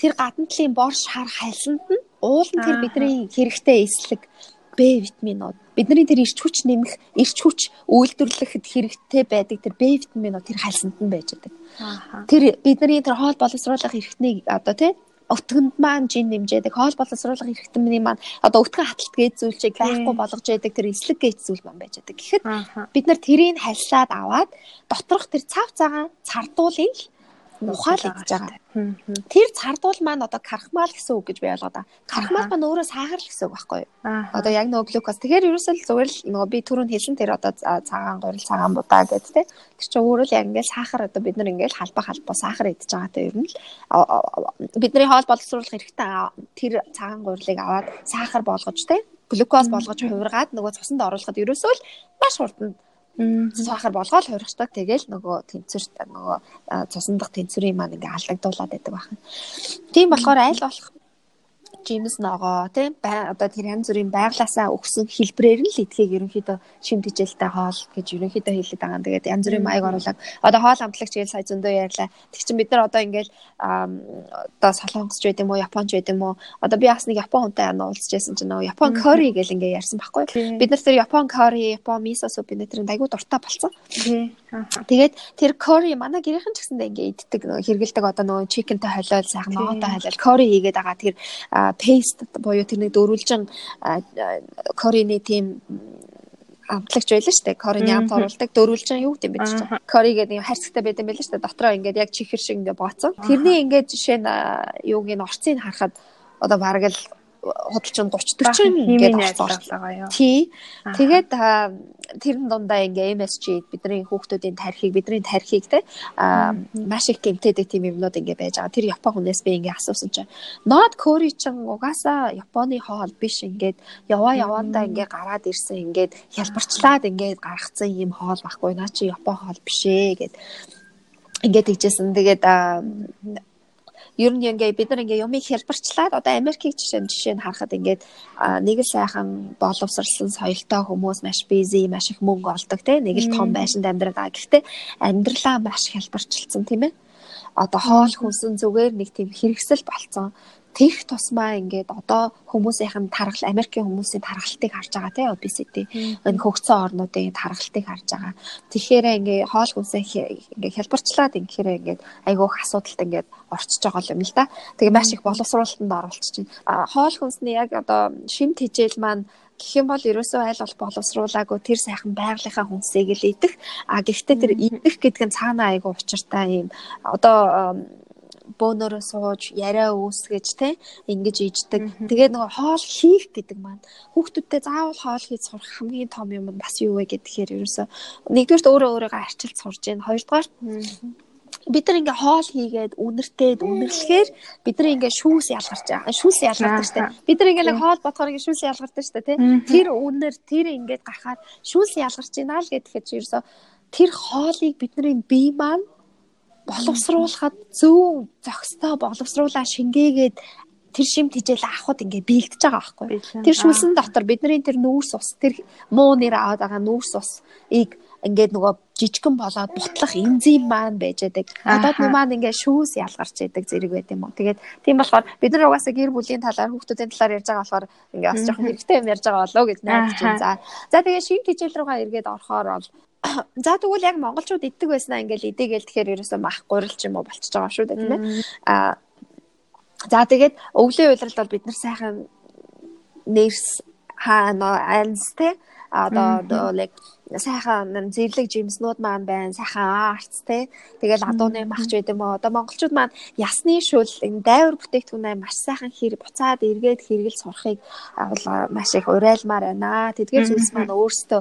тэр гадна талын бор шар хальсанд нь уул нь тэр бидний хэрэгтэй эслэг Б витаминууд. Бидний тэр ирч хүч нэмэх, ирч хүч үйлдвэрлэхэд хэрэгтэй байдаг тэр Б витаминууд тэр хальсанд нь байж байгаа. Тэр бидний тэр хоол боловсруулах эрхтнийг одоо тий өтгөнд маань жин нэмжээдэг хоол боловсруулах эрхтний маань одоо өтгөн хаталт гэж зүйлчийг байхгүй болгож яадаг тэр эслэг гэж зүйл маань байж байгаа. Гэхдээ бид нар тэрийг хальсаад аваад доторх тэр цав цагаан цардуулын л ухаалагдж байгаа. Тэр цардуул маань одоо кархмал гэсэн үг гэж би ойлгоод байгаа. Кархмал маань өөрөө сахар л гэсэн үг байхгүй юу? Одоо яг нөгөө глюкоз. Тэгэхээр ерөөсөө зүгээр л нөгөө би түрүүнд хэлсэн тэр одоо цагаан гурил цагаан будаа гэдэг те. Тэр чинь өөрөө л яг ингээл сахар одоо бид нар ингээл халба халба сахар идж байгаа те ер нь л бидний хоол боловсруулах хэрэгтэй тэр цагаан гурилыг аваад сахар болгож те глюкоз болгож хувиргаад нөгөө цусанд оруулахад ерөөсөө л маш хурдан сахар болгоод хувирчдаг. Тэгэл нөгөө тэнцвэрт нөгөө цусандах тэнцвэрийн маань ингээ алдагдуулаад байдаг байна. Тийм болохоор аль болох жимс ногоо тийм одоо тэр янз бүрийн байглаасаа өгсөн хэлбрээр нь л идэхийг ерөнхийдөө шим тижэлтэй хоол гэж ерөнхийдөө хэлээд байгаа. Тэгээд янз бүрийн маяг оруулаад одоо хоол амтлагч гээл сая зөндөө ярьлаа. Тэг чинь бид нар одоо ингээл одоо солонгосч байд юм уу японч байд юм уу одоо би бас нэг япон хүнтэй ана уулзчихсан чинь нөгөө япон кори гэл ингээ ярьсан байхгүй. Бид нар тэр япон кори япон мисо суп бид нар айгуу дуртай болсон. Тэгээд тэр кори манай гэрийнхэн ч гэсэндээ ингээ иддэг нөгөө хэргэлдэг одоо нөгөө чикентэй холиол сайхан ногоотой холиол кори хийгээд байгаа тэр paste буюу тэр нэг дөрвөлжин корины тийм амтлагч байлаа шүү дээ. Корины амт оруулдаг дөрвөлжин юу гэдэг юм бэ чинь. Кори гэдэг юм харьцагтай байд юм байлаа шүү дээ. Дотроо ингээд яг чихэр шиг ингээд бооцсон. Тэрний ингээд жишээ нь юуг нь орцыг харахад одоо бараг л худалчин 30 40 ингээд орцсон юу. Тий. Тэгээд тэрэн дундаа ингээ MSG бидний хүүхдүүдийн тархийг бидний тархийг те маш их гэмтээдэг тийм юмнууд ингээ байж байгаа. Тэр Япон хүнээс би ингээ асуусан чинь Нод Кори чин угаасаа Японы хоол биш ингээд яваа яваандаа ингээ гараад ирсэн ингээд хялбарчлаад ингээ гаргацсан юм хоол байхгүй наа чи Япон хоол бишээ гэд ингээд тэгжсэн. Тэгээд ер нь ингээ бид нар ингээ юмыг хэлбэрчлээд одоо Америкийг жишээ жишээ нь харахад ингээд нэг л сайхан боловсралсан соёлтой хүмүүс маш бизи маш их мөнгө олдог те нэг л том байшинд амьдраа. Гэхдээ амьдралаа маш хэлбэрчилсэн тийм ээ. Одоо хоол хүнсэн зүгээр нэг тийм хэрэгсэл болцсон тэрх тусмаа ингээд одоо хүмүүсийнх нь тархал Америкийн хүмүүсийн тархалтыг харж байгаа тий obesity энэ хөгцсөн орнуудын тархалтыг харж байгаа. Тэгэхээр ингээд хоол хүнсээ ингээд хялбарчлаад ингээд ингээд айгуух асуудалт ингээд орчиж байгаа юм л да. Тэгээ маш их боловсруулалтанд оруулчих чинь. Хоол хүнсний яг одоо шим тэжээл маань гэх юм бол ерөөсөө айл бол боловсруулаагүй тэр сайхан байгалийнхаа хүнсийг л идэх. А гэхдээ тэр идэх гэдэг нь цаана айгу учиртай юм. Одоо бөөнөрөө сууж яриа үүсгэж те ингэж иждэг. Тэгээд нөгөө хоол хийх гэдэг маань хүүхдүүдтэй заавал хоол хийж сурах хамгийн том юм нь бас юу вэ гэхээр ерөөсөө нэгдүгээрт өөрөө өөрийгөө арчилж сурж гин хоёрдугаар бид нар ингээ хоол хийгээд үнэртээд үнэрлэхээр бид нар ингээ шүүс ялгарч байгаа. Шүүс ялгардаг штэ. Бид нар ингээ хоол бодохоор ингээ шүүс ялгардаг штэ тий. Тэр үнэр тэр ингээд гарахаар шүүс ялгарч байна л гэхэд ерөөсөө тэр хоолыг бидний бие маань боловсруулахад зөв зохистой боловсруулаа шингээгээд тэр шим тижэл авахд ингээ биелдэж байгаа байхгүй. Тэр шүлсэн дотор бидний тэр нүүрс ус тэр муу нэр аваад байгаа нүүрс усыг ингээд нөгөө жижигэн болоод бутлах энзим маань байж байдаг. Гадаад нь маань ингээд шүүс ялгарч идэг зэрэг байт юм уу. Тэгээд тийм болохоор бид нар угаасаа гэр бүлийн талаар хүүхдүүдийн талаар ярьж байгаа болохоор ингээд бас жоохон хэрэгтэй юм ярьж байгаа болоо гэж найдаж байна. За. За тэгээд шим тижэл рүүгээ эргээд орохоор бол За тэгвэл яг монголчууд иддэг байснаа ингээл идэгээл тэгэхээр ерөөсөө мах гурил ч юм уу болчихж байгаа шүү дээ тийм ээ. Аа за тэгээд өвлийн уйлралд бол бид нар сайхан нэрс хаана айлс те одоо нэг сайхан зэрлэг жимснүүд маань байна. Сайхан артс те. Тэгэл адууны махч байд юм уу. Одоо монголчууд маань ясны шүл энэ дайвар бүтээгдэхүүнээ маш сайхан хэр буцаад эргээд хэрэгэл сурахыг маш их урайлмаар байна. Тэдгээр зүйлс маань өөрсдөө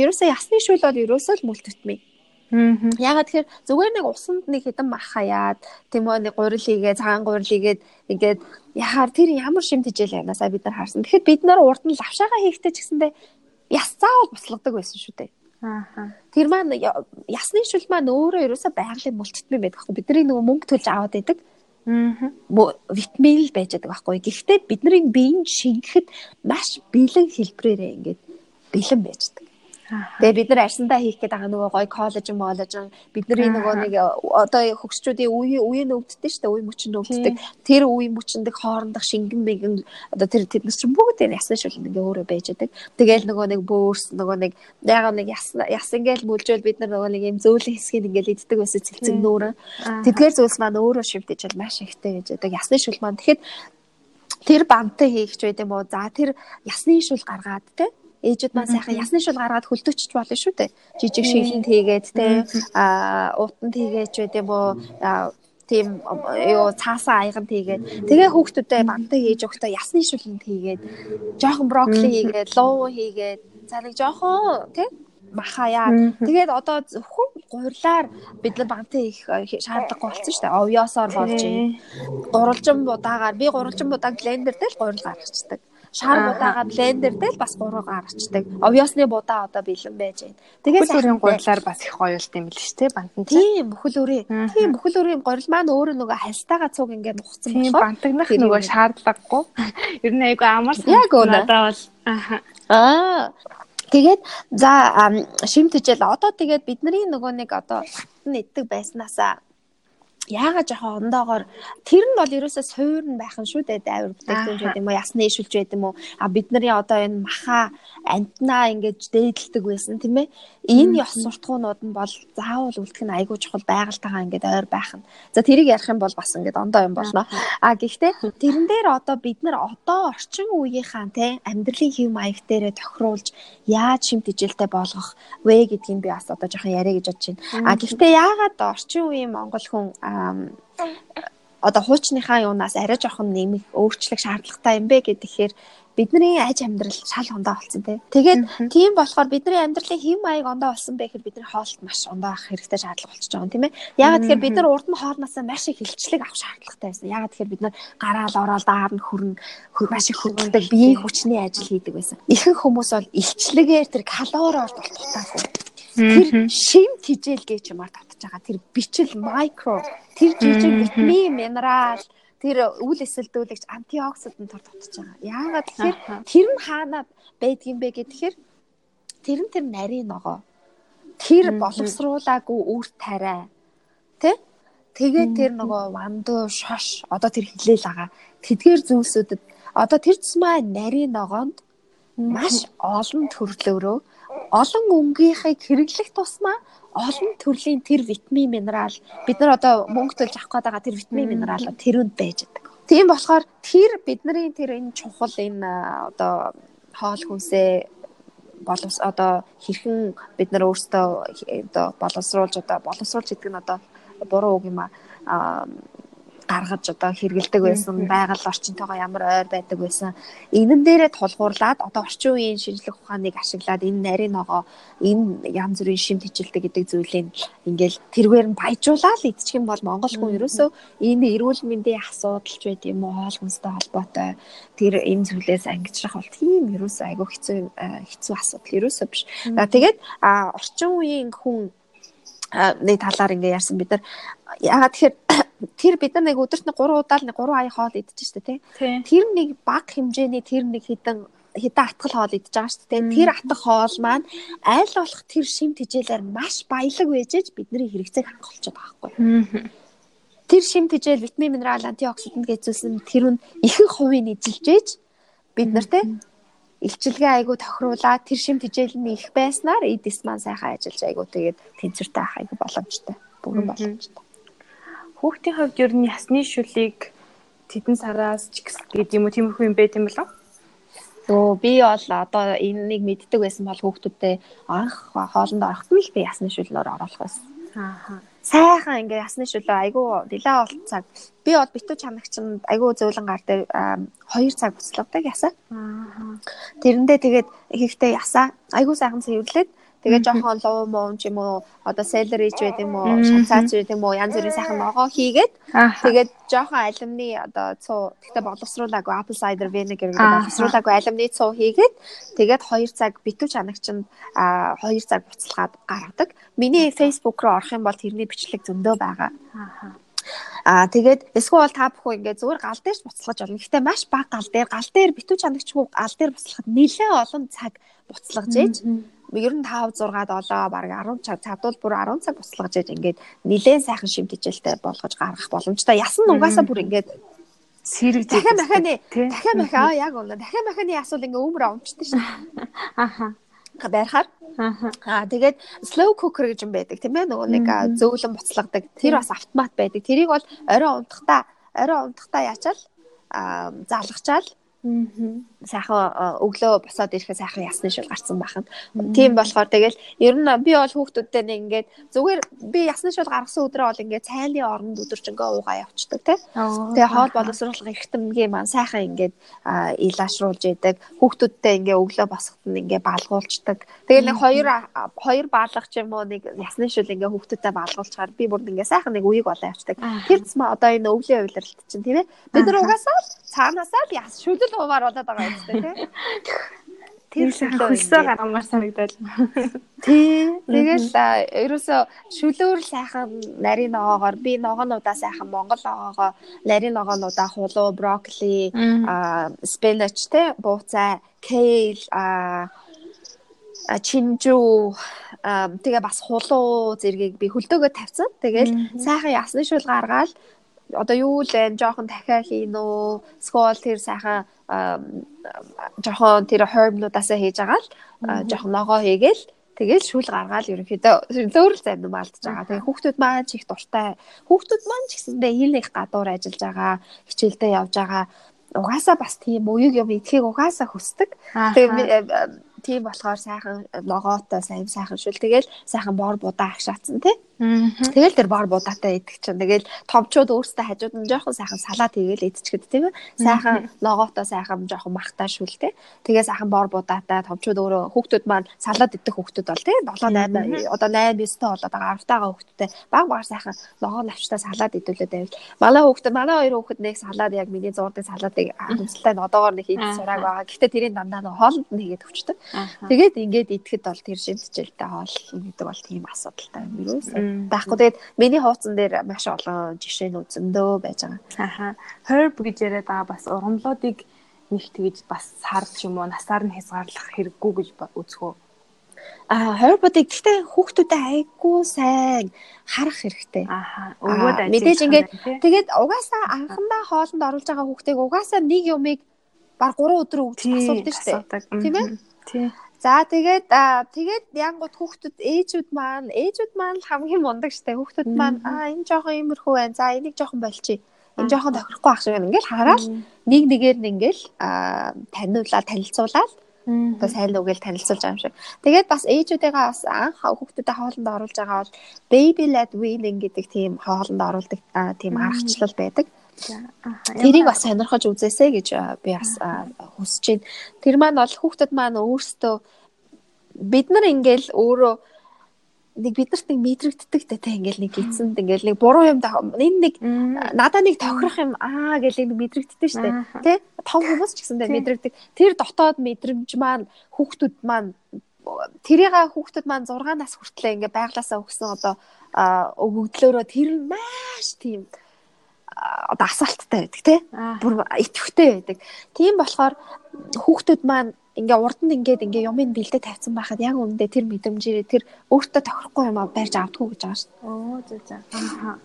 ерөөсөө ясны шүл бол ерөөсөө л мөлтөтмий. Ягаад тэгэхээр зүгээр нэг усанд нэг хэдэн мах хаяад тийм үү нэг гурил хийгээ цагаан гурил хийгээд ингээд яхаар тэр ямар шимт хижээл байгаасаа бид нар харсан. Тэгэхэд бид нар урд нь лавшаага хийхдээ ч гэсэндээ яс заавал буслагддаг байсан шүү дээ. Аа. Тэр маань ясны шүл маань өөрөө ерөөсөө байгалийн мөлтөтмөн байдаг байхгүй. Бидний нөгөө мөнгө төлж аваад байдаг. Аа. Витамин л байж байгаа байхгүй. Гэхдээ бидний биеийн шингэхэд маш бэлэн хэлбэрээр ингээд бэлэн байждаг. Тэгээ бид нар арьсандаа хийх гээд байгаа нөгөө гоё коллеж моллеж бидний нөгөө нэг одоо хөгсчүүдийн үе үеийн өвддөг шүү дээ үе мөчөнд өвддөг тэр үе мөчөндөө хоорондох шингэн мэгэн одоо тэр тэднес чинь бүгд энэ ясны шүлэн ингээ өөрөө байж байгаа. Тэгээл нөгөө нэг бөөрс нөгөө нэг ягаа нэг яс яс ингээл мүлжөөл бид нар нөгөө нэг юм зөөлөн хэсгийг ингээл иддэг байсан цэлцэн нүүрэн. Тэдгээр зүйлс маань өөрөө шивдэж бол маш ихтэй байж байгаа. Ясны шүл маань тэгэхэд тэр бантай хийгч байд юм уу? За тэр ясны шүл гаргаад те ээжүүд маань сайхан ясны шул гаргаад хөлтөчч болно шүү дээ. Жижиг шилэнд хийгээд те а утанд хийгээч байд юм уу? Тийм юу цаасаа аяганд хийгээд тэгээ хүүхдүүдэд бантай хийж өгөхдөө ясны шүлэнд хийгээд жоохон брокколи хийгээд луу хийгээд нэг жоохон тий махаяа. Тэгээд одоо зөвхөн гурилаар бид нар бантай их шаардлагагүй болсон шүү дээ. Овёосоор болж юм. Гуралжин будаагаар би гуралжин будаа блендер дээр л гурил гаргацдаг шар будаага блендер дээр л бас гурав гарчдаг. Овёсны будаа одоо бэлэн байж байна. Тэгээд бүрийн гурилаар бас их гоё юм л шүү дээ бантан. Тийм бүхэл өрөө. Тийм бүхэл өрийн гурил маань өөрөө нөгөө хальтаага цуг ингээд нухсан байна. Тийм бантагнах нөгөө шаардлагагүй. Ер нь айгу амар санагдаа бол аа Тэгээд за шимтжэл одоо тэгээд бидний нөгөө нэг одоо нэгдэг байснаасаа яагаад жоохон ондоогоор тэр нь бол ерөөсөө суур нь байх нь шүү дээ дайвар бүтээгдэхүүн гэдэг юм уу? Ясны ишүүлж байд юм уу? А бидний одоо энэ маха антнаа ингэж дээдэлдэг байсан тийм ээ? Энэ ёс суртахуунууд нь бол заавал үлдэх нь айгүй чухал байгальтайгаа ингэж ойр байх нь. За тэрийг ярих юм бол бас ингэж ондоо юм болно. А гэхдээ тэрэн дээр одоо бид нар одоо орчин үеийнхаа тийм амьдралын хэв маяг дээрээ тохируулж яаж шимт ижилтэй болгох вэ гэдгийг би бас одоо жоохон яриа гэж бодож байна. А гэхдээ яагаад орчин үеийн монгол хүн одоо хуучныхаа юунаас арай жоохон нэмэх өөрчлөх шаардлагатай юм бэ гэхээр бидний аж амьдрал шал ондоо болсон тий. Тэгээд тийм болохоор бидний амьдралын хэм маяг ондоо болсон бэ гэхээр бидний хоолт маш ондоо авах хэрэгтэй шаардлага болчихж байгаа юм тийм ээ. Ягаад тэгэхээр бид нар урд нь хоолноосоо маш их хилчлэг авах шаардлагатай байсан. Ягаад тэгэхээр бид нар гараал ороод даар нь хүрн маш их хөргөлдөг биеийн хүчний ажил хийдэг байсан. Ихэнх хүмүүс бол илчлэгээр тэр калориор бол дутаагүй Тэр шим тижэл гэж юмар татж байгаа. Тэр бичил микро, тэр жижиг витамин, минерал, тэр үл эсэлдүүлэгч антиоксидант төр татж байгаа. Яагаад тэгэхээр тэр нь хаанаа байдгийм бэ гэхээр тэр нь тэр нарийн ногоо. Тэр боловсруулаагүй үр тариа. Тэ? Тэгээд тэр нөгөө вандуу шош одоо тэр хилээл байгаа. Тэдгээр зүйлсүүдэд одоо тэр цэсмаа нарийн ногоонд маш олон төрлөөрөө олон өнгийнхийг хэрэглэх тусмаа олон төрлийн тэр витамин минерал бид нар одоо мөнгө төлж авах гээд байгаа тэр витамин минерал тэрүнд байж байгаа. Тийм болохоор тэр бидний тэр энэ чухал энэ одоо хоол хүнсээ боловс одоо хэрхэн бид нар өөрсдөө одоо боловсруулж одоо боловсруулж гэдэг нь одоо буруу үг юм а гаргаж одоо хэрэгэлдэг байсан байгаль орчинтойгоо ямар ойр байдаг байсан. Энэн дээрээ тулгуурлаад одоо орчин үеийн шинжлэх ухааныг ашиглаад энэ нарийн ногоо энэ янз бүрийн шимт хичээлтэй гэдэг зүйлийг ингээл тэргээр нь баяжуулаад идчих юм бол монгол хүн ерөөсөө энэ эрүүл мэндийн асуудалч байд юм уу хоол хүнстэй холбоотой. Тэр энэ зүйлээс ангижрах бол тийм ерөөсөө айгүй хэцүү хэцүү асуудал ерөөсөө биш. Тэгээд орчин үеийн хүн нэг талаар ингээ ярьсан бид нар ягаад тэгэхээр тэр бид нар нэг өдөрт нэг 3 удаа л нэг 3 ая хоол идэж штэ тий. Тэр нэг баг хэмжээний тэр нэг хідэн хідэн атгал хоол идэж байгаа шүү дээ. Тэр атгах хоол маань аль болох тэр шим тижээлээр маш баялаг байжээж бидний хэрэгцээг хангалтчод байгаа байхгүй. Тэр шим тижээл витамин минерал антиоксидант гэзүүлсэн тэр нь ихэнх хувийг эзэлжээж бид нартэй илчилгээ айгу тохируулаад тэр шим тижээл нь их байснаар эдис маань сайхан ажиллаж айгу тэгээд тэнцвэртэй ах айгу боломжтой. Бүрэн боломжтой. Хүүхдийн хувьд ер нь ясны шүлийг тэдэн сараас ч гэдэг юм уу тиймэрхүү юм байт юм болов? Өө би бол одоо энэнийг мэддэг байсан бол хүүхдүүдтэй анх хоолнд орохт нь л би ясны шүлнөр оруулах байсан. Аа. Сайхан ингээ ясны шүлөө айгүй нилээ болт цаг. Би бол битүү чанагчанд айгүй зөөлөн гар дээр 2 цаг буцлагдаг ясаа. Аа. Тэрэндээ тэгээд ихтэй ясаа айгүй сайхан цэвэрлээд Тэгээ жоохон луу муу юм уу одоо селери ч байт юм уу шанцаач байт юм уу янз бүрийн сайхан ногоо хийгээд тэгээд жоохон алимны одоо цуу гэхдээ боловсруулаагүй apple cider vinegar гэдэг боловсруулаагүй алимны цуу хийгээд тэгээд 2 цаг битүү чанагчанд 2 цаг буцалгаад гаргадаг. Миний Facebook руу орох юм бол тэрний бичлэг зөндөө байгаа. Аа. Аа тэгээд эсвэл та бүхэн ингээ зүгээр гал дээрч буцалгаж болно. Гэхдээ маш бага гал дээр гал дээр битүү чанагч хүү гал дээр буцалгахад нэлээд олон цаг буцалгаж ээж ер нь 5 6 7 баг 10 цаг цадвал бүр 10 цаг буцалгаж яж ингээд нилээн сайхан шимтгийлтэй болгож гаргах боломжтой. Ясан угаасаа бүр ингээд сэрэг дахиад маханы дахиад махаа яг үнэ дахиад маханы асуул ингээ өмөр онцтой шин. Аха. Байрахаар Аа тэгээд slow cooker гэж юм байдаг тийм ээ нөгөө нэг зөөлөн буцлагдаг. Тэр бас автомат байдаг. Тэрийг бол орой унтахтаа орой унтахтаа яачаал аа залгачаал сайхан өглөө босоод ирэхэд сайхан ясны шил гарцсан байхan. Тийм болохоор тэгэл ер нь би бол хүүхдүүдтэй нэг ингээд зүгээр би ясны шил гаргасан өдрөө бол ингээд цайлын оронд өдөржингөө уугаа явчихдаг тий. Тэгээ хоол боловсруулах эрхтэмгийн маань сайхан ингээд илаашруулж идэг. Хүүхдүүдтэй ингээд өглөө босоход нь ингээд балгуулцдаг. Тэгэл нэг хоёр хоёр баалгах ч юм уу нэг ясны шил ингээд хүүхдүүдтэй балгуулчаар би бүр ингээд сайхан нэг үеиг болоо явчихдаг. Тэр цэсмэ одоо энэ өвлийн уйлралт чинь тийм ээ. Бид нар угаасаа цаанаасаа л яс шүлэл хуваар болоод байгаа юм тест тий. Тэр хөлсөө гаргамаар санагдал. Тий. Тэгэл ерөөсө шүлөөр сайхан нарийн ногоогоор би ногоонуудаа сайхан монгол ногоогоо нарийн ногоонуудаа хулуу, брокколи, спинач тий, бууцай, кейл, чинжүү тэгээ бас хулуу зэргийг би хөлдөөгөө тавьсан. Тэгэл сайхан ясны шүл гаргаад одоо юу л вэ? Жохон дахиа хийн үү? Скол тэр сайхан жохон тэр herb-нуудаасаа хийж байгаа л жохон ногоо хийгээл тэгэл шүүл гаргаад ерөнхийдөө зөөрөл зайд маалдж байгаа. Тэгээ хүүхдүүд маань ч их дуртай. Хүүхдүүд маань ч гэсэндээ ил их гадуур ажиллаж байгаа, хичээлдээ явж байгаа. Угаасаа бас тийм уюг юм идэхийг угаасаа хүсдэг. Тэгээ тийм болохоор сайхан ногоотой сайн сайхан шүл тэгэл сайхан бор будаа агшаацсан тий. Тэгэл тэр бор будаатай идэх чинь тэгэл томчууд өөрсдөө хажууд нь жоохон сайхан салаад хийгээл идчихэд тийм ээ. Сайхан логотой сайхан жоохон махтай шүлтэй. Тэгээ сайхан бор будаатай томчууд өөрөө хүүхдүүд маань салаад идэх хүүхдүүд бол тийм 7 8 одоо 8 9 таа болоод байгаа 10 таага хүүхдтэй баг баг сайхан логоо навчтай салаад идүүлээд байвал манай хүүхдүүд манай хоёр хүүхэд нэг салаад яг миний зурдаг салаадыг нь одоогоор нэг хийж сураг байгаа. Гэхдээ тэрийн дандаа нэг хоолнд нь хийгээд өвчтөг. Тэгээд ингээд идэхэд бол тэр шимтгэлтэй хоол гэдэг бол тийм асуудалтай юм юу? Байхгүй. Тэгээд миний хуудсан дээр маш олон жишээнүүд зөндөө байж байгаа. Аха. Herb гэж яриад байгаа бас ургамлуудыг нэг тэгж бас сар ч юм уу насаар нь хязгаарлах хэрэггүй гэж үзэхөө. А herb-уудыг гэхдээ хүүхдүүдэд айгүй сайн харах хэрэгтэй. Аха. Өвөөд ажил. Мэдээж ингээд тэгээд угаасаа анхандаа хоолнд оруулж байгаа хүүхдийг угаасаа нэг юмыг баг 3 өдөр өгч асуудаг шүү дээ. Тийм ээ? Тийм. За тэгээд тэгээд янгууд хүүхдүүд ээжүүд маань ээжүүд маань хамгийн мундаг штэ хүүхдүүд маань аа энэ жоохон иймэрхүү байна. За энийг жоохон болчих. Энэ жоохон тохирохгүй ах шиг байна. Ингээл хараад нэг нэгээр нь ингээл таниулаад танилцуулаад одоо сайн л үгээл танилцуулж байгаа юм шиг. Тэгээд бас ээжүүдээгээ бас анх хүүхдүүдэд хоолнд оруулж байгаа бол baby led weaning гэдэг тийм хоолнд оруулдаг тийм аргачлал байдаг. Тэрийг бас сонирхож үзээсэй гэж би бас хүсэж байна. Тэр маань бол хүүхдэд маань өөрсдөө бид нар ингээл өөрөө нэг биднэрт нэг мэдрэгддэг те ингээл нэг эцэнд ингээл нэг буруу юм энэ нэг надаа нэг тохирох юм аа гэл нэг мэдрэгддэг штэ. Те том хүмүүс ч гэсэндээ мэдрэгдэг тэр дотоод мэдрэмж маань хүүхдүүд маань тэрийг хүүхдүүд маань 6 нас хүртлээр ингээ байглаасаа өгсөн одоо өгөгдлөөрөө тэр маш тийм одоо асаалттай байдаг тий. Бүр итгэвтэй байдаг. Тийм болохоор хүүхдүүд маань ингээ урд нь ингээд ингээ юмыг бэлдээ тавьсан байхад яг үүндээ тэр мэдрэмжээрээ тэр өөртөө тохирохгүй юм а барьж авдггүй гэж байгаа шүү. Оо зөө зөө.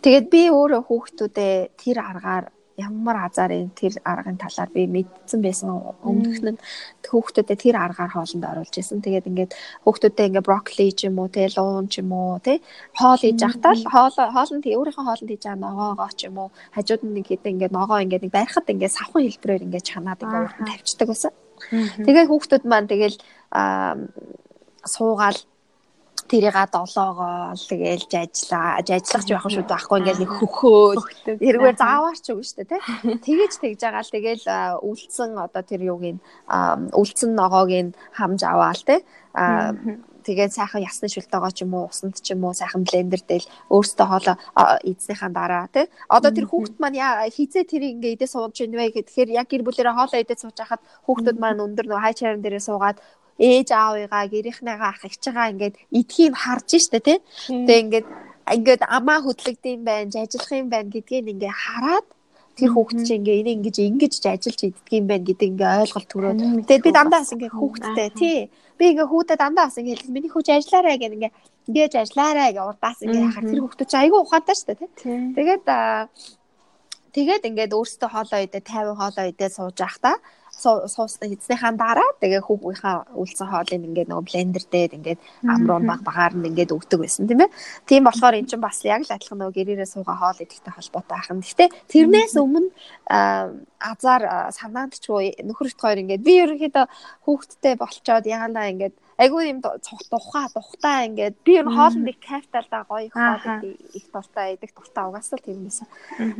Тэгээд би өөрөө хүүхдүүдээ тэр аргаар ямар азарын тэр аргын талаар би мэдсэн байсан өмнөх нь хүүхдүүдэд тэр аргаар хоолнд оруулж исэн. Тэгээд ингээд хүүхдүүдэд ингээд брокколи ч юм уу те луун ч юм уу те хоол хийж ахтаа л хоол хоолнд өөрийнхөө хоолнд хийж байгаа ногоогоо ч юм уу хажууд нь нэг хэд ингээд ногоо ингээд нэг барихад ингээд савхан хэлбэрээр ингээд чанаад ингээд тавьчихдаг байсан. Тэгээ хүүхдүүд маань тэгэл суугаал тэрийга долоогоо тэгээл жажлаа жажлах ч байх шүү дээ. Байхгүй ингээл нэг хөхөөл тэргээр зааварч үгүй шүү дээ тий тэгэж тэгж байгаа л тэгээл үлдсэн одоо тэр юуг нь үлдсэн ногоог нь хамж аваал тий тэгээд сайхан ясны шүлтэйгоо ч юм уу усанд ч юм уу сайхан блендер дээр өөртөө хоолоо эзнийхаа дараа тий одоо тэр хүүхэд маань хизээ тэр ингээ идэ сууж ийн вэ гэхээр яг гэр бүлэрээ хоолоо идэ сууж хахад хүүхдүүд маань өндөр нөгөө хай чаран дээрээ суугаад ээж аавыгаа гэрийнхнээгаа ах ихчгаа ингээд идхийг харж штэ тий тэгээ ингээд ингээд амаа хөдлөгдөйм байна ажиллах юм байна гэдгийг ингээ хараад тэр хүүхэд чинь ингээ энийг ингэж ингэж ажиллаж иддэг юм байна гэдэг ингээ ойлголт төрөөд. Тэгээд би дандаа бас ингээ хүүхэдтэй тий. Би ингээ хүүдэд дандаа бас ингээ хэлсэн миний хүүч ажиллаарай гэх ингээ ингэж ажиллаарай гэж урдаас ингээ яхаар тэр хүүхэд чинь айгүй ухаантай шүү дээ тий. Тэгээд тэгээд ингээд өөрсдөө хоолоо идэ 50 хоолоо идэ сууж явах та суусна хийснийхаа дараа тэгээ хүүгийнхаа үлдсэн хоолыг ингээд нөгөө блендер дээр ингээд амруун баг багаар нь ингээд өгдөг байсан тийм ээ. Тийм болохоор эн чинь бас яг л адилхан нөгөө гэрээрээ суугаа хоол идэхтэй холбоотой юм. Гэхдээ тэрнээс өмнө азар санаанд ч нөхөрт хоёр ингээд би ерөнхийдөө хүүхдтэй болчоод ягаанаа ингээд айгүй юм тухаа тухтаа ингээд би ер нь хоолнд их кайфтай л да гоё их хоол их дуртай идэх дуртай угаасаа тийм байсан.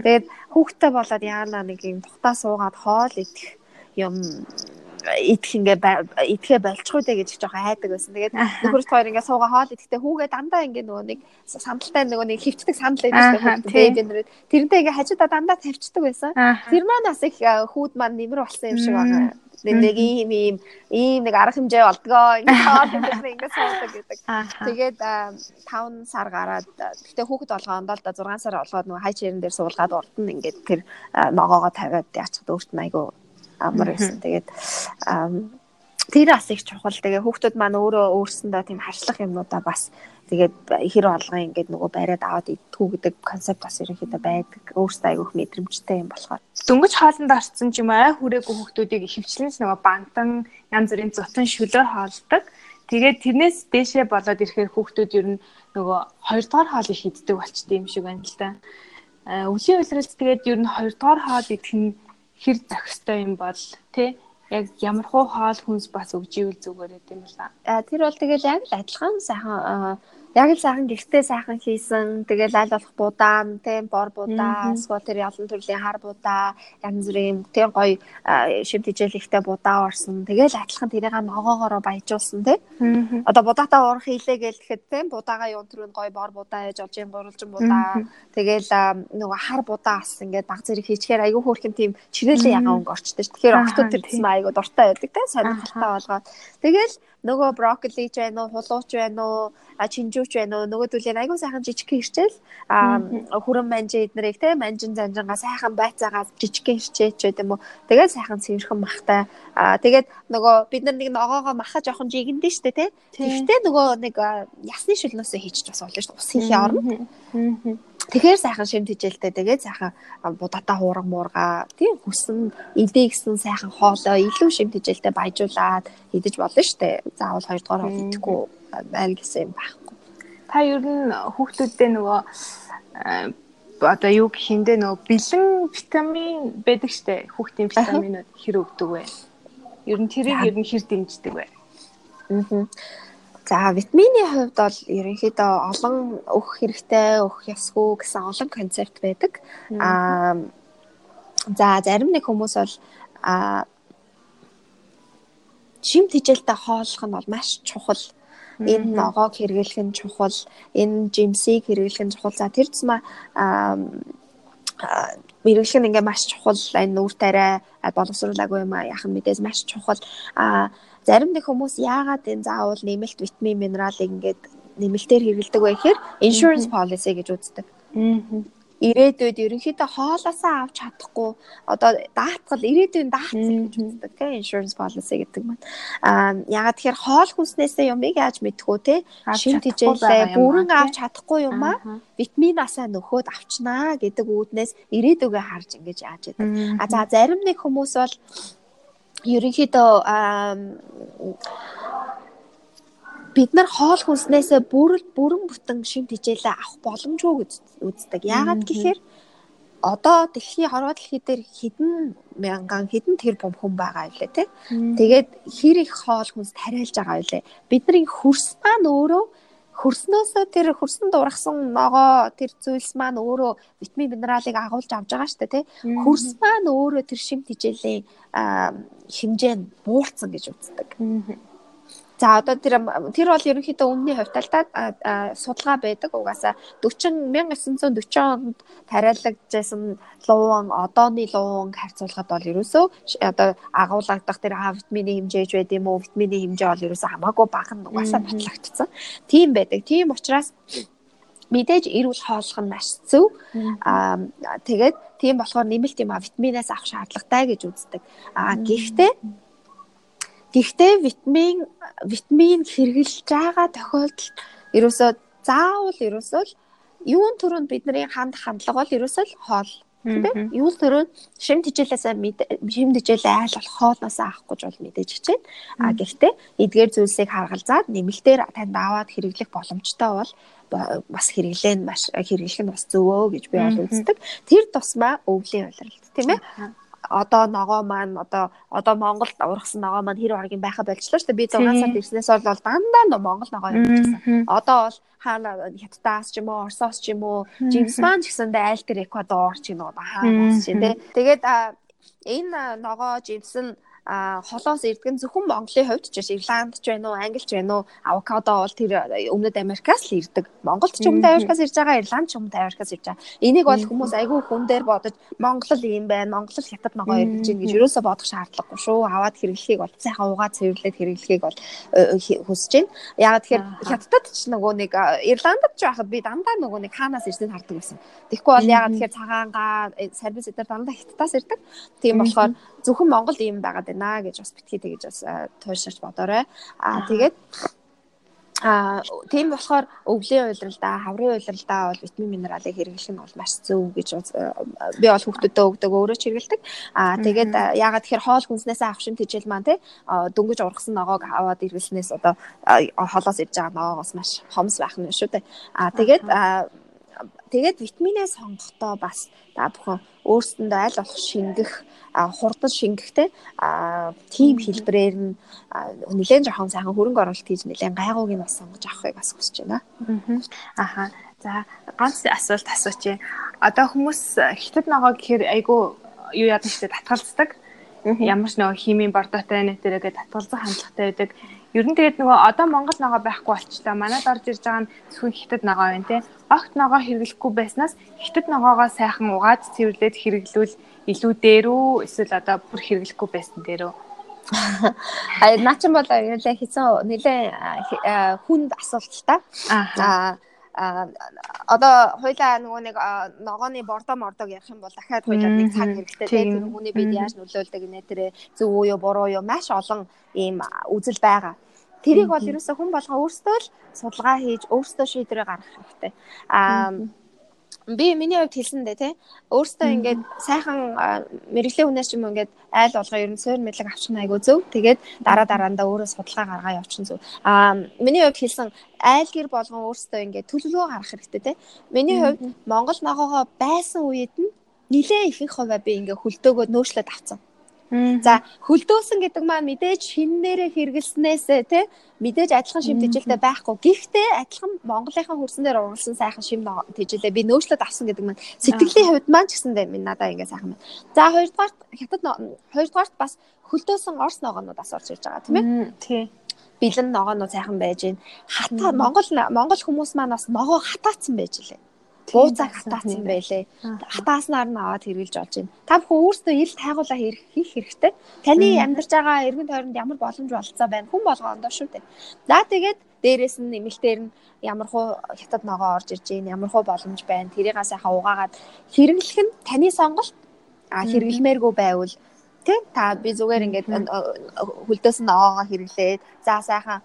Тэгээд хүүхдтэй болоод яагаад нэг юм тухтаа суугаад хоол идэх юм идэх ингээ идэхэ болчихгүй дээ гэж жоохон хайдаг байсан. Тэгээд нөхөрт хоёр ингээ сууга хоол идэхдээ хүүгээ дандаа ингээ нөгөө нэг сандалтай нөгөө нэг хөвчдөг сандал байдаг. Бэбинэрүүд тэрнтэй ингээ хажуудаа дандаа тавьчихдаг байсан. Тэр маань бас их хүүд маань нэмэр болсон юм шиг байгаа. Нэг ийм ийм ийм нэг арга хэмжээ болдгоо ингээ хоол идэхээ ингээ суудаг гэдэг. Тэгээд 5 сар гараад гэхдээ хүүхэд болгоонд л да 6 сар болгоод нөгөө хай чирэн дээр суулгаад урд нь ингээ тэр ногоогоо тавиад яачихд өөрт нь айгу амар байсан. Тэгээд тэр бас их чухал. Тэгээ хүүхдүүд маань өөрөө өөрсөндөө тийм харшлах юмнуудаа бас тэгээд хэр болгоо ингээд нөгөө байраад аваад идтгүү гэдэг концепт бас ерөнхийдөө байдаг. Өөрсдөө айгүйх мэдрэмжтэй юм болохоор. Дөнгөж хоолнд орцсон ч юм аа хүрээгүй хүүхдүүдийг хөвчлэнс нөгөө бантан янз бүрийн зутан шүлөөр хоолдог. Тэгээд тэрнээс дээшээ болоод ирэхээр хүүхдүүд ер нь нөгөө хоёрдугаар хоолыг хийддэг болчтой юм шиг байна л да. Үлийн үйлрэлт тэгээд ер нь хоёрдугаар хоол идэх нь хэр зохистой юм бол тий яг ямар хуу хоол хүнс бас өгж ивэл зүгээр гэдэм юм байна. А тэр бол тэгэл яг л адилхан сайхан яг л сайхан гэртээ сайхан хийсэн. Тэгэл аль болох будаан тийм бор будаа эсвэл тэр ялан төрлийн хар будаа янз бүрийн тийм гоё шив тижээлэгтэй будаа орсон. Тэгэл адилхан тэрийг ногоогоороо баяжуулсан тийм. Одоо будаатай уурах хийлээ гэхэд тийм будаага юун төрөнд гоё бор будаа ээж олжин гурвалжин будаа. Тэгэл нөгөө хар будаа бас ингээд баг зэрэг хийчихээр айгүй хөөрхөн тийм чирээлэн ягаан өнгө ш тэгэхээр октод тэр гэсэн айгүй дуртай байдаг тийм сонирхолтой болгоод. Тэгэл нөгөө брокколи ч байна уу, хулууч байна уу, чинжүүч байна уу, нөгөөдүүлээ айгүй сайхан жижигхэн ирчээл а хүрэн манжин эднэрийг те манжин занжингаа сайхан байцаагаа жижигхэн ирчээч гэдэг юм уу. Тэгээд сайхан цэвэрхэн махтай. А тэгээд нөгөө бид нар нэг ногоогоо махаж жоохон жигэндэ штэ те. Тэгтээ нөгөө нэг ясны шүлнөөсөө хийчих бас болно шүү. Ус хийхээ орно. Тэгэхээр сайхан шимт хижээлтэй тэгээд сайхан будатаа хуурга муурга тийм хүсэн идэ гэсэн сайхан хоолоо илүү шимт хижээлтэй баяжуулаад идэж болно штэ. Заавал хоёрдугаар хоол идэхгүй байл гэсэн юм байхгүй. Та ер нь хүүхдүүдтэй нөгөө одоо юу гэхиндээ нөгөө бэлэн витамин байдаг штэ. Хүүхдийн витаминууд хэр өгдөг вэ? Ер нь тэрийг ер нь хэр дэмждэг вэ? Аа За витамины хувьд бол ерөнхийдөө олон өөх хэрэгтэй, өөх ёсгүй гэсэн олон концепт байдаг. Аа за зарим нэг хүмүүс бол аа шим тижэлтэй хооллох нь бол маш чухал. Энэ ногоог хэрэглэх нь чухал, энэ жимсийг хэрэглэх нь чухал. За тэр тусмаа аа мэрэгчлэг ингээ маш чухал энэ нүүр тариа боловсруулаагүй юм нь мэдээс маш чухал а зарим нэг хүмүүс яагаад энэ заавал нэмэлт витамин минералыг ингээд нэмэлтээр хэрэгэлдэг вэ гэхээр insurance policy гэж үздэг. Ирээдүйд ерөнхийдөө хоолоосаа авч чадахгүй одоо даатгал ирээдүйн даатсан гэж үздэг тийм insurance policy гэдэг маань. Аа ягаад тэгэхээр хоол хүнснээсээ юмыг яаж мэдхүү те? Шин тижээлээ бүрэн авч чадахгүй юм аа? Витаминасаа нөхөд авчнаа гэдэг үүднээс ирээдүгээ харж ингэж яаж яадаг а за зарим нэг хүмүүс бол ерөнхийдөө бид нар хоол хүнснээсээ бүрэл бүрэн бүтэн шим тижээлээ авах боломжгүй үздэг. Яагаад гэхээр одоо дэлхийн хорвоо дэлхий дээр хэдэн мянган хэдэн тэр бом хүн байгаа юу лээ тий. Тэгээд хэр их хоол хүнс тариалж байгаа юу лээ. Бидний хөрс маань өөрөө хөрснөөсөө тэр хөрсөн дургасан ногоо тэр зүйлс маань өөрөө витамин минералыг агуулж авч байгаа шүү дээ тий. Хөрс маань өөрөө тэр шимт хичээлийн хэмжээ нь буурсан гэж үздэг. За одоо тэр тэр бол ерөнхийдөө өмнөний хувьталтад судалгаа байдаг. Угаасаа 40 1940 онд тариалагдсан луун одооны луун харьцуулахад бол ерөөсөө одоо агуулгадах тэр А витамины хэмжээж байд юм уу? Витамины хэмжээ бол ерөөсөө хамаагүй бага нь угаасаа батлагдсан. Тийм байдаг. Тийм учраас мэдээж эрүүл хооллох нь маш зөв. Аа тэгээд тийм болохоор нэмэлт юм а витаминаас авах шаардлагатай гэж үздэг. Аа гэхдээ Гэхдээ витамин витамин хэрэглэж байгаа тохиолдолд ерөөсөө заавал ерөөсөө юун төрөнд бидний ханд хандлага бол ерөөсөө хоол. Тийм юул төрөнд шим тижээлээс шим тижээлээ айл болох хоолноос авахгүй ч бол мэдээж хичээн. А гэхдээ эдгээр зүйлсийг харгалзаад нэмэлтээр танд аваад хэрэглэх боломжтой бол бас хэрэглээ нь маш хэрэглэх нь бас зөвөө гэж би бол үздэг. Тэр тусмаа өвлийн улиралт тийм ээ одоо ногоо маань одоо одоо Монголд ургасан ногоо маань хэр багийн байха болчлоо шүү дээ. Би 6 сард ирснээс бол дандаа Монгол ногоо юм гэсэн. Одоо бол хаана хятадаас ч юм уу, Оросоос ч юм уу, Жимс маань ч гэсэндээ айл тэр Эквадор ч юм уу хаанаас ч тийм. Тэгээд энэ ногоо Жимс нь а холоос ирдэг нь зөвхөн Монголын хувьд ч биш Ирланд ч байна уу, Англи ч байна уу, авокадо бол тэр өмнөд Америкаас л ирдэг. Монголд ч өмнөд Америкаас ирж байгаа, Ирланд ч өмнөд Америкаас ирж байгаа. Энийг бол хүмүүс айгүй хүн дээр бодож Монгол ийм байна, Монгол хятад ногоо ирж байна гэж юусоо бодох шаардлагагүй шүү. Аваад хэрэглэхийг бол сайхан угаа цэвэрлээд хэрэглэхийг бол э, хүсэж байна. Яагаад тэгэхээр хятадд ч нөгөө нэг Ирландд ч байхад би дандаа нөгөө нэг хаанаас ирснийг хардаг байсан. Тэгэхгүй бол яагаад тэгэхээр цагаангаа э, сервис дээр дандаа хятадаас ирдэг. Тийм болохоор зөвхөн Монголд ийм байгаад байна гэж бас битгий тэгэж бас туушаач бодоорой. Аа тэгээд А тийм болохоор өвлийн уйлралдаа, хаврын уйлралдаа бол витамин минералыг хэрэглэх нь бол маш зөв гэж би бол хүүхдүүдэд өгдөг өөрөө ч хэрэгэлдэг. А тэгээд ягаад тэгэхээр хоол хүнснээс авах шим тэжээл маань те дөнгөж ургасан ногоог аваад иргэлснээс одоо холоос ирж байгаа ногоогоос маш хомс байх нь шүү дээ. А тэгээд тэгээд витаминээ сонгохдоо бас та бүхэн өөрсөндөө аль болох шингэх хурдан шингэхтэй тим хэлбэрээр нь нэлээд жоохон сайхан хөрөнгө оруулалт хийж нэлээд гайгууг нь бас сонгож авахыг бас хүсэж байна. Аха. За ганц асуулт асуучих. Одоо хүмүүс хятад ногоо гэхээр айгүй юу яадаг штэ татгалздаг. Ямар ч нөгөө химийн бордотой нэтэрээгээ татгалзах хандлагатай байдаг. Ер нь тэгээд нөгөө одоо Монгол ногоо байхгүй болчлаа. Манайд орж ирж байгаа нь зөвхөн хятад ногоо байна те. Огт ногоо хэрэглэхгүй байснаас хятад ногоогоо сайхан угаад цэвэрлээд хэрэглүүл илүү дээр үү эсвэл одоо бүр хэрэглэхгүй байсан дээр үү? Аа наачин бол нэлээ хийсэн нэлээ хүнд асуулт л та. Аа одоо хоёлаа нөгөө нэг ногооны бордо мордог ярих юм бол дахиад хоёлаа нэг цаг хэрэгтэй тийм. Хүний бид яаж нөлөөлдөг нэ тэрэ. Зөв үү юу буруу юу маш олон ийм үзэл байгаа. Тэрийг бол ерөөсөө хүн болгоо өөрсдөө л судалгаа хийж өөрсдөө шийдвэрээ гаргах хэрэгтэй. Аа би миний хувьд хэлсэндээ тий өөртөө ингээд сайхан мэрэгжлийн хүнээс юм ингээд айл болгоо ер нь суур мэдлэг авчих нь айгүй зөв. Тэгээд дараа дараандаа өөрөө судалгаа гаргаа явуучин зөв. Аа миний хувьд хэлсэн айл гэр болгон өөртөө ингээд төлөвлөгөө гаргах хэрэгтэй тий. Миний хувьд Монгол ногоогоо байсан үед нь нилээ ихэнх хуваа би ингээд хөлтөөгөө нөөшлөд авцсан. За хөлдөөсөн гэдэг маань мэдээж шиннээрээ хэрэгэлснээсээ тий мэдээж адилхан шим тэжилтэй байхгүй. Гэхдээ адилхан Монголынхаа хөрсөн дээр ургалсан сайхан шим тэжилээ би нөөцлөд авсан гэдэг маань сэтгэлийн хувьд маань ч гэсэндээ минь надаа ингээ сайхан байна. За хоёрдугаарт хятад хоёрдугаарт бас хөлдөөсөн орс ногоонууд бас орж ирж байгаа тийм ээ. Тий. Бэлэн ногоонууд сайхан байж гин. Хата Монгол Монгол хүмүүс маань бас ногоо хатаацсан байж лээ бууцаа хатаацсан байлээ. Хатааснаар нь аваад хэрэгжилж болж байна. Та бүхэн өөрсдөө ил тайгуулаа хийх хэрэгтэй. Таны амьдарч байгаа эргэн тойронд ямар боломж болцоо байна. Хүн болгоондоо шүү дээ. За тэгээд дээрэс нь нэмэлтээр нь ямар хуу хятад ногоо орж ирж байна. Ямар хуу боломж байна. Тэрийг сайхан угаагаад хэрэглэх нь таны сонголт. А хэрэглэмээргүй байвал тий та би зүгээр ингээд хөлдөөс нь ногоогоо хэрэглээд за сайхан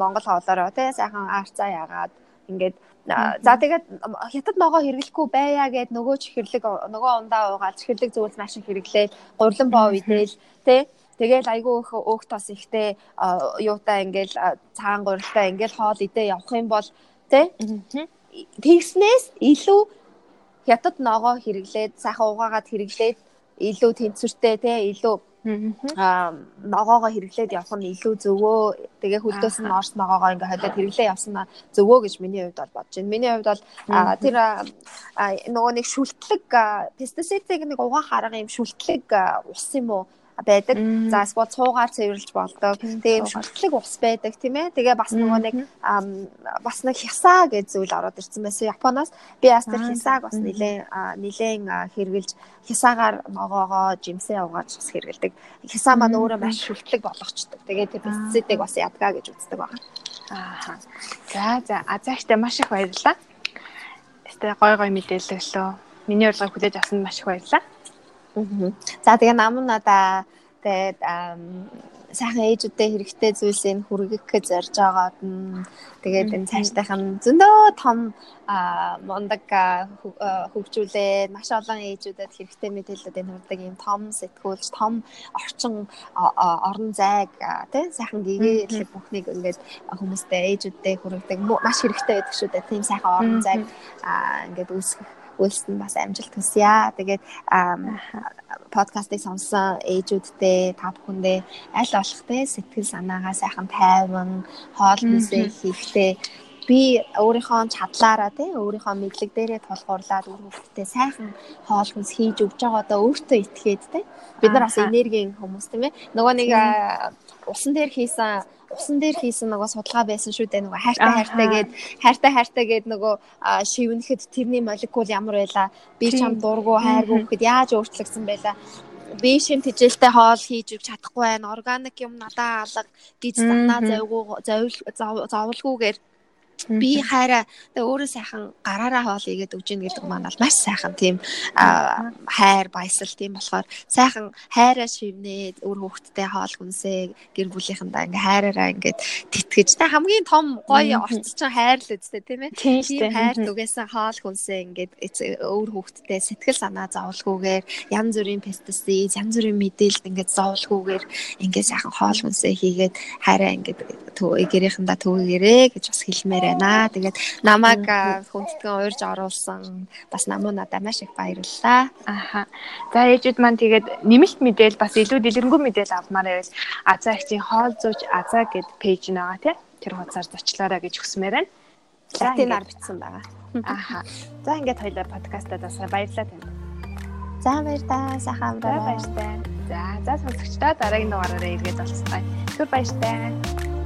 Монгол хоолоороо тий сайхан арцаа яагаад ингээд За тэгээд хятад ногоо хэрэглэхгүй байя гэд нөгөө чихэрлэг нөгөө ундаа уугаал чихэрлэг зөвлөс маш их хэрэглээл гурлан боо идэл тэ? Тэгэл айгүй их өөх тос ихтэй юутай ингээл цагаан гурилтай ингээл хоол идэ явах юм бол тэ? Тэгснээс илүү хятад ногоо хэрэглээд сайхан угаагаад хэрэглээд илүү тэнцвэртэй те илүү аа ногоогоо хэрэглээд явах нь илүү зөвөө. Тэгээ хөлдөөс нь орс ногоогоо ингээ хойлоод хэрэглээ явсан нь зөвөө гэж миний хувьд бол бодож байна. Миний хувьд бол тэр нөгөө нэг шүлтлэг пестицидыг нэг угаах арга юм шүлтлэг ус юм уу байдаг. За эсвэл цуугаар цэвэрлж болдог. Тэгээ юм шүтлэг ус байдаг тийм ээ. Тэгээ бас нөгөө нэг бас нэг хясаа гэж зүйл ороод ирсэн байсан Японоос. Би бас тэр хясааг бас нилээн нилээн хэрэгжилж хясаагаар ногоогоо жимсээ угааж бас хэрэгэлдэг. Хясаа маань өөрөө маш шүтлэг болгочдөг. Тэгээ тэр пестицидыг бас ядгаа гэж үздэг байна. Аа. За за а зааштай маш их баярлалаа. Тэ гой гой мэдээлэл өглөө. Миний урилгыг хүлээж авсанд маш их баярлалаа. За тэгээ нам надаа тэгээд сайхан ээжүүдтэй хэрэгтэй зүйлсийг хүргэх гэж зорж байгаад нь тэгээд энэ цаашдах нь зөндөө том мундаг хөгжүүлээ маш олон ээжүүдэд хэрэгтэй мэдээлэлүүд хүрдэг юм том сэтгүүлч том орчин орон зайг тий сайхан гэгээл бүхнийг ингээд хүмүүстэй ээжүүдтэй хүргэдэг маш хэрэгтэй байдаг шүү дээ. Тийм сайхан орон зайг ингээд үүсгэх үйлсэнд бас амжилт хүсье. Тэгээд подкастыг сонссон ээжүүдтэй та бүхэндээ аль болох те сэтгэл санаагаа сайхан тайван хоол хүнсээ хийхдээ би өөрийнхөө чадлаараа тий өөрийнхөө мэдлэг дээрээ тулгуурлаад үр хөвгтөө сайхан хоол хүнс хийж өгч байгаадаа өөртөө итгээд тий бид нар бас энергийн хүмүүс тийм ээ. Нөгөө нэг усан дээр хийсэн усан дээр хийсэн нөгөө судалгаа байсан шүү дээ. Нөгөө хайртай хайртай гээд хайртай хайртай гээд нөгөө шивнэхэд тэрний молекул ямар байла? Би чам дургу хайргу гэхэд яаж өөрчлөгдсөн байла? Би шим тижэлтэй хоол хийж өгч чадахгүй байна. Органик юм надаа алга гэж санаа зовгүй зовлгүйгээр би хайраа өөрөө сайхан гараараа хоол игээд өгж ийн гэдэг маань бол маш сайхан тийм хайр баясал тийм болохоор сайхан хайраа шивнээ өөр хүүхдтэй хоол хүнсээ гэр бүлийнхэндээ ингээ хайраараа ингээд тэтгэж. Та хамгийн том гоё орц чинь хайр л үстэй тийм ээ. Тийм хайр түгээсэн хоол хүнсээ ингээд өөр хүүхдтэй сэтгэл санаа зовлгүйгээр янз бүрийн пестицид янз бүрийн мэдээлэл ингээд зовлгүйгээр ингээд сайхан хоол хүнсээ хийгээд хайраа ингээд гэрийнхэндээ төвөөгээрээ гэж бас хэлмээр байна. Тэгээд намайг хүндэтгэн уурж оруулсан бас намуу надад маш их баярлалаа. Аха. За ээжүүд маань тэгээд нэмэлт мэдээл бас илүү дэлгэрэнгүй мэдээл авмаар байвал Азаа ихчийн хоол зууч Азаа гэд пэйж нэгаа тий. Тэр хуудасаар зочлоорой гэж хүсмээр байна. Латинаар бичсэн байгаа. Аха. За ингээд хоёлаа подкастад бас баярлалаа танд. За баярлалаа. Сайхан баярлалаа. За за сонсогчдоо дараагийн дугаараараа эргээд олцгаая. Түр баяртай.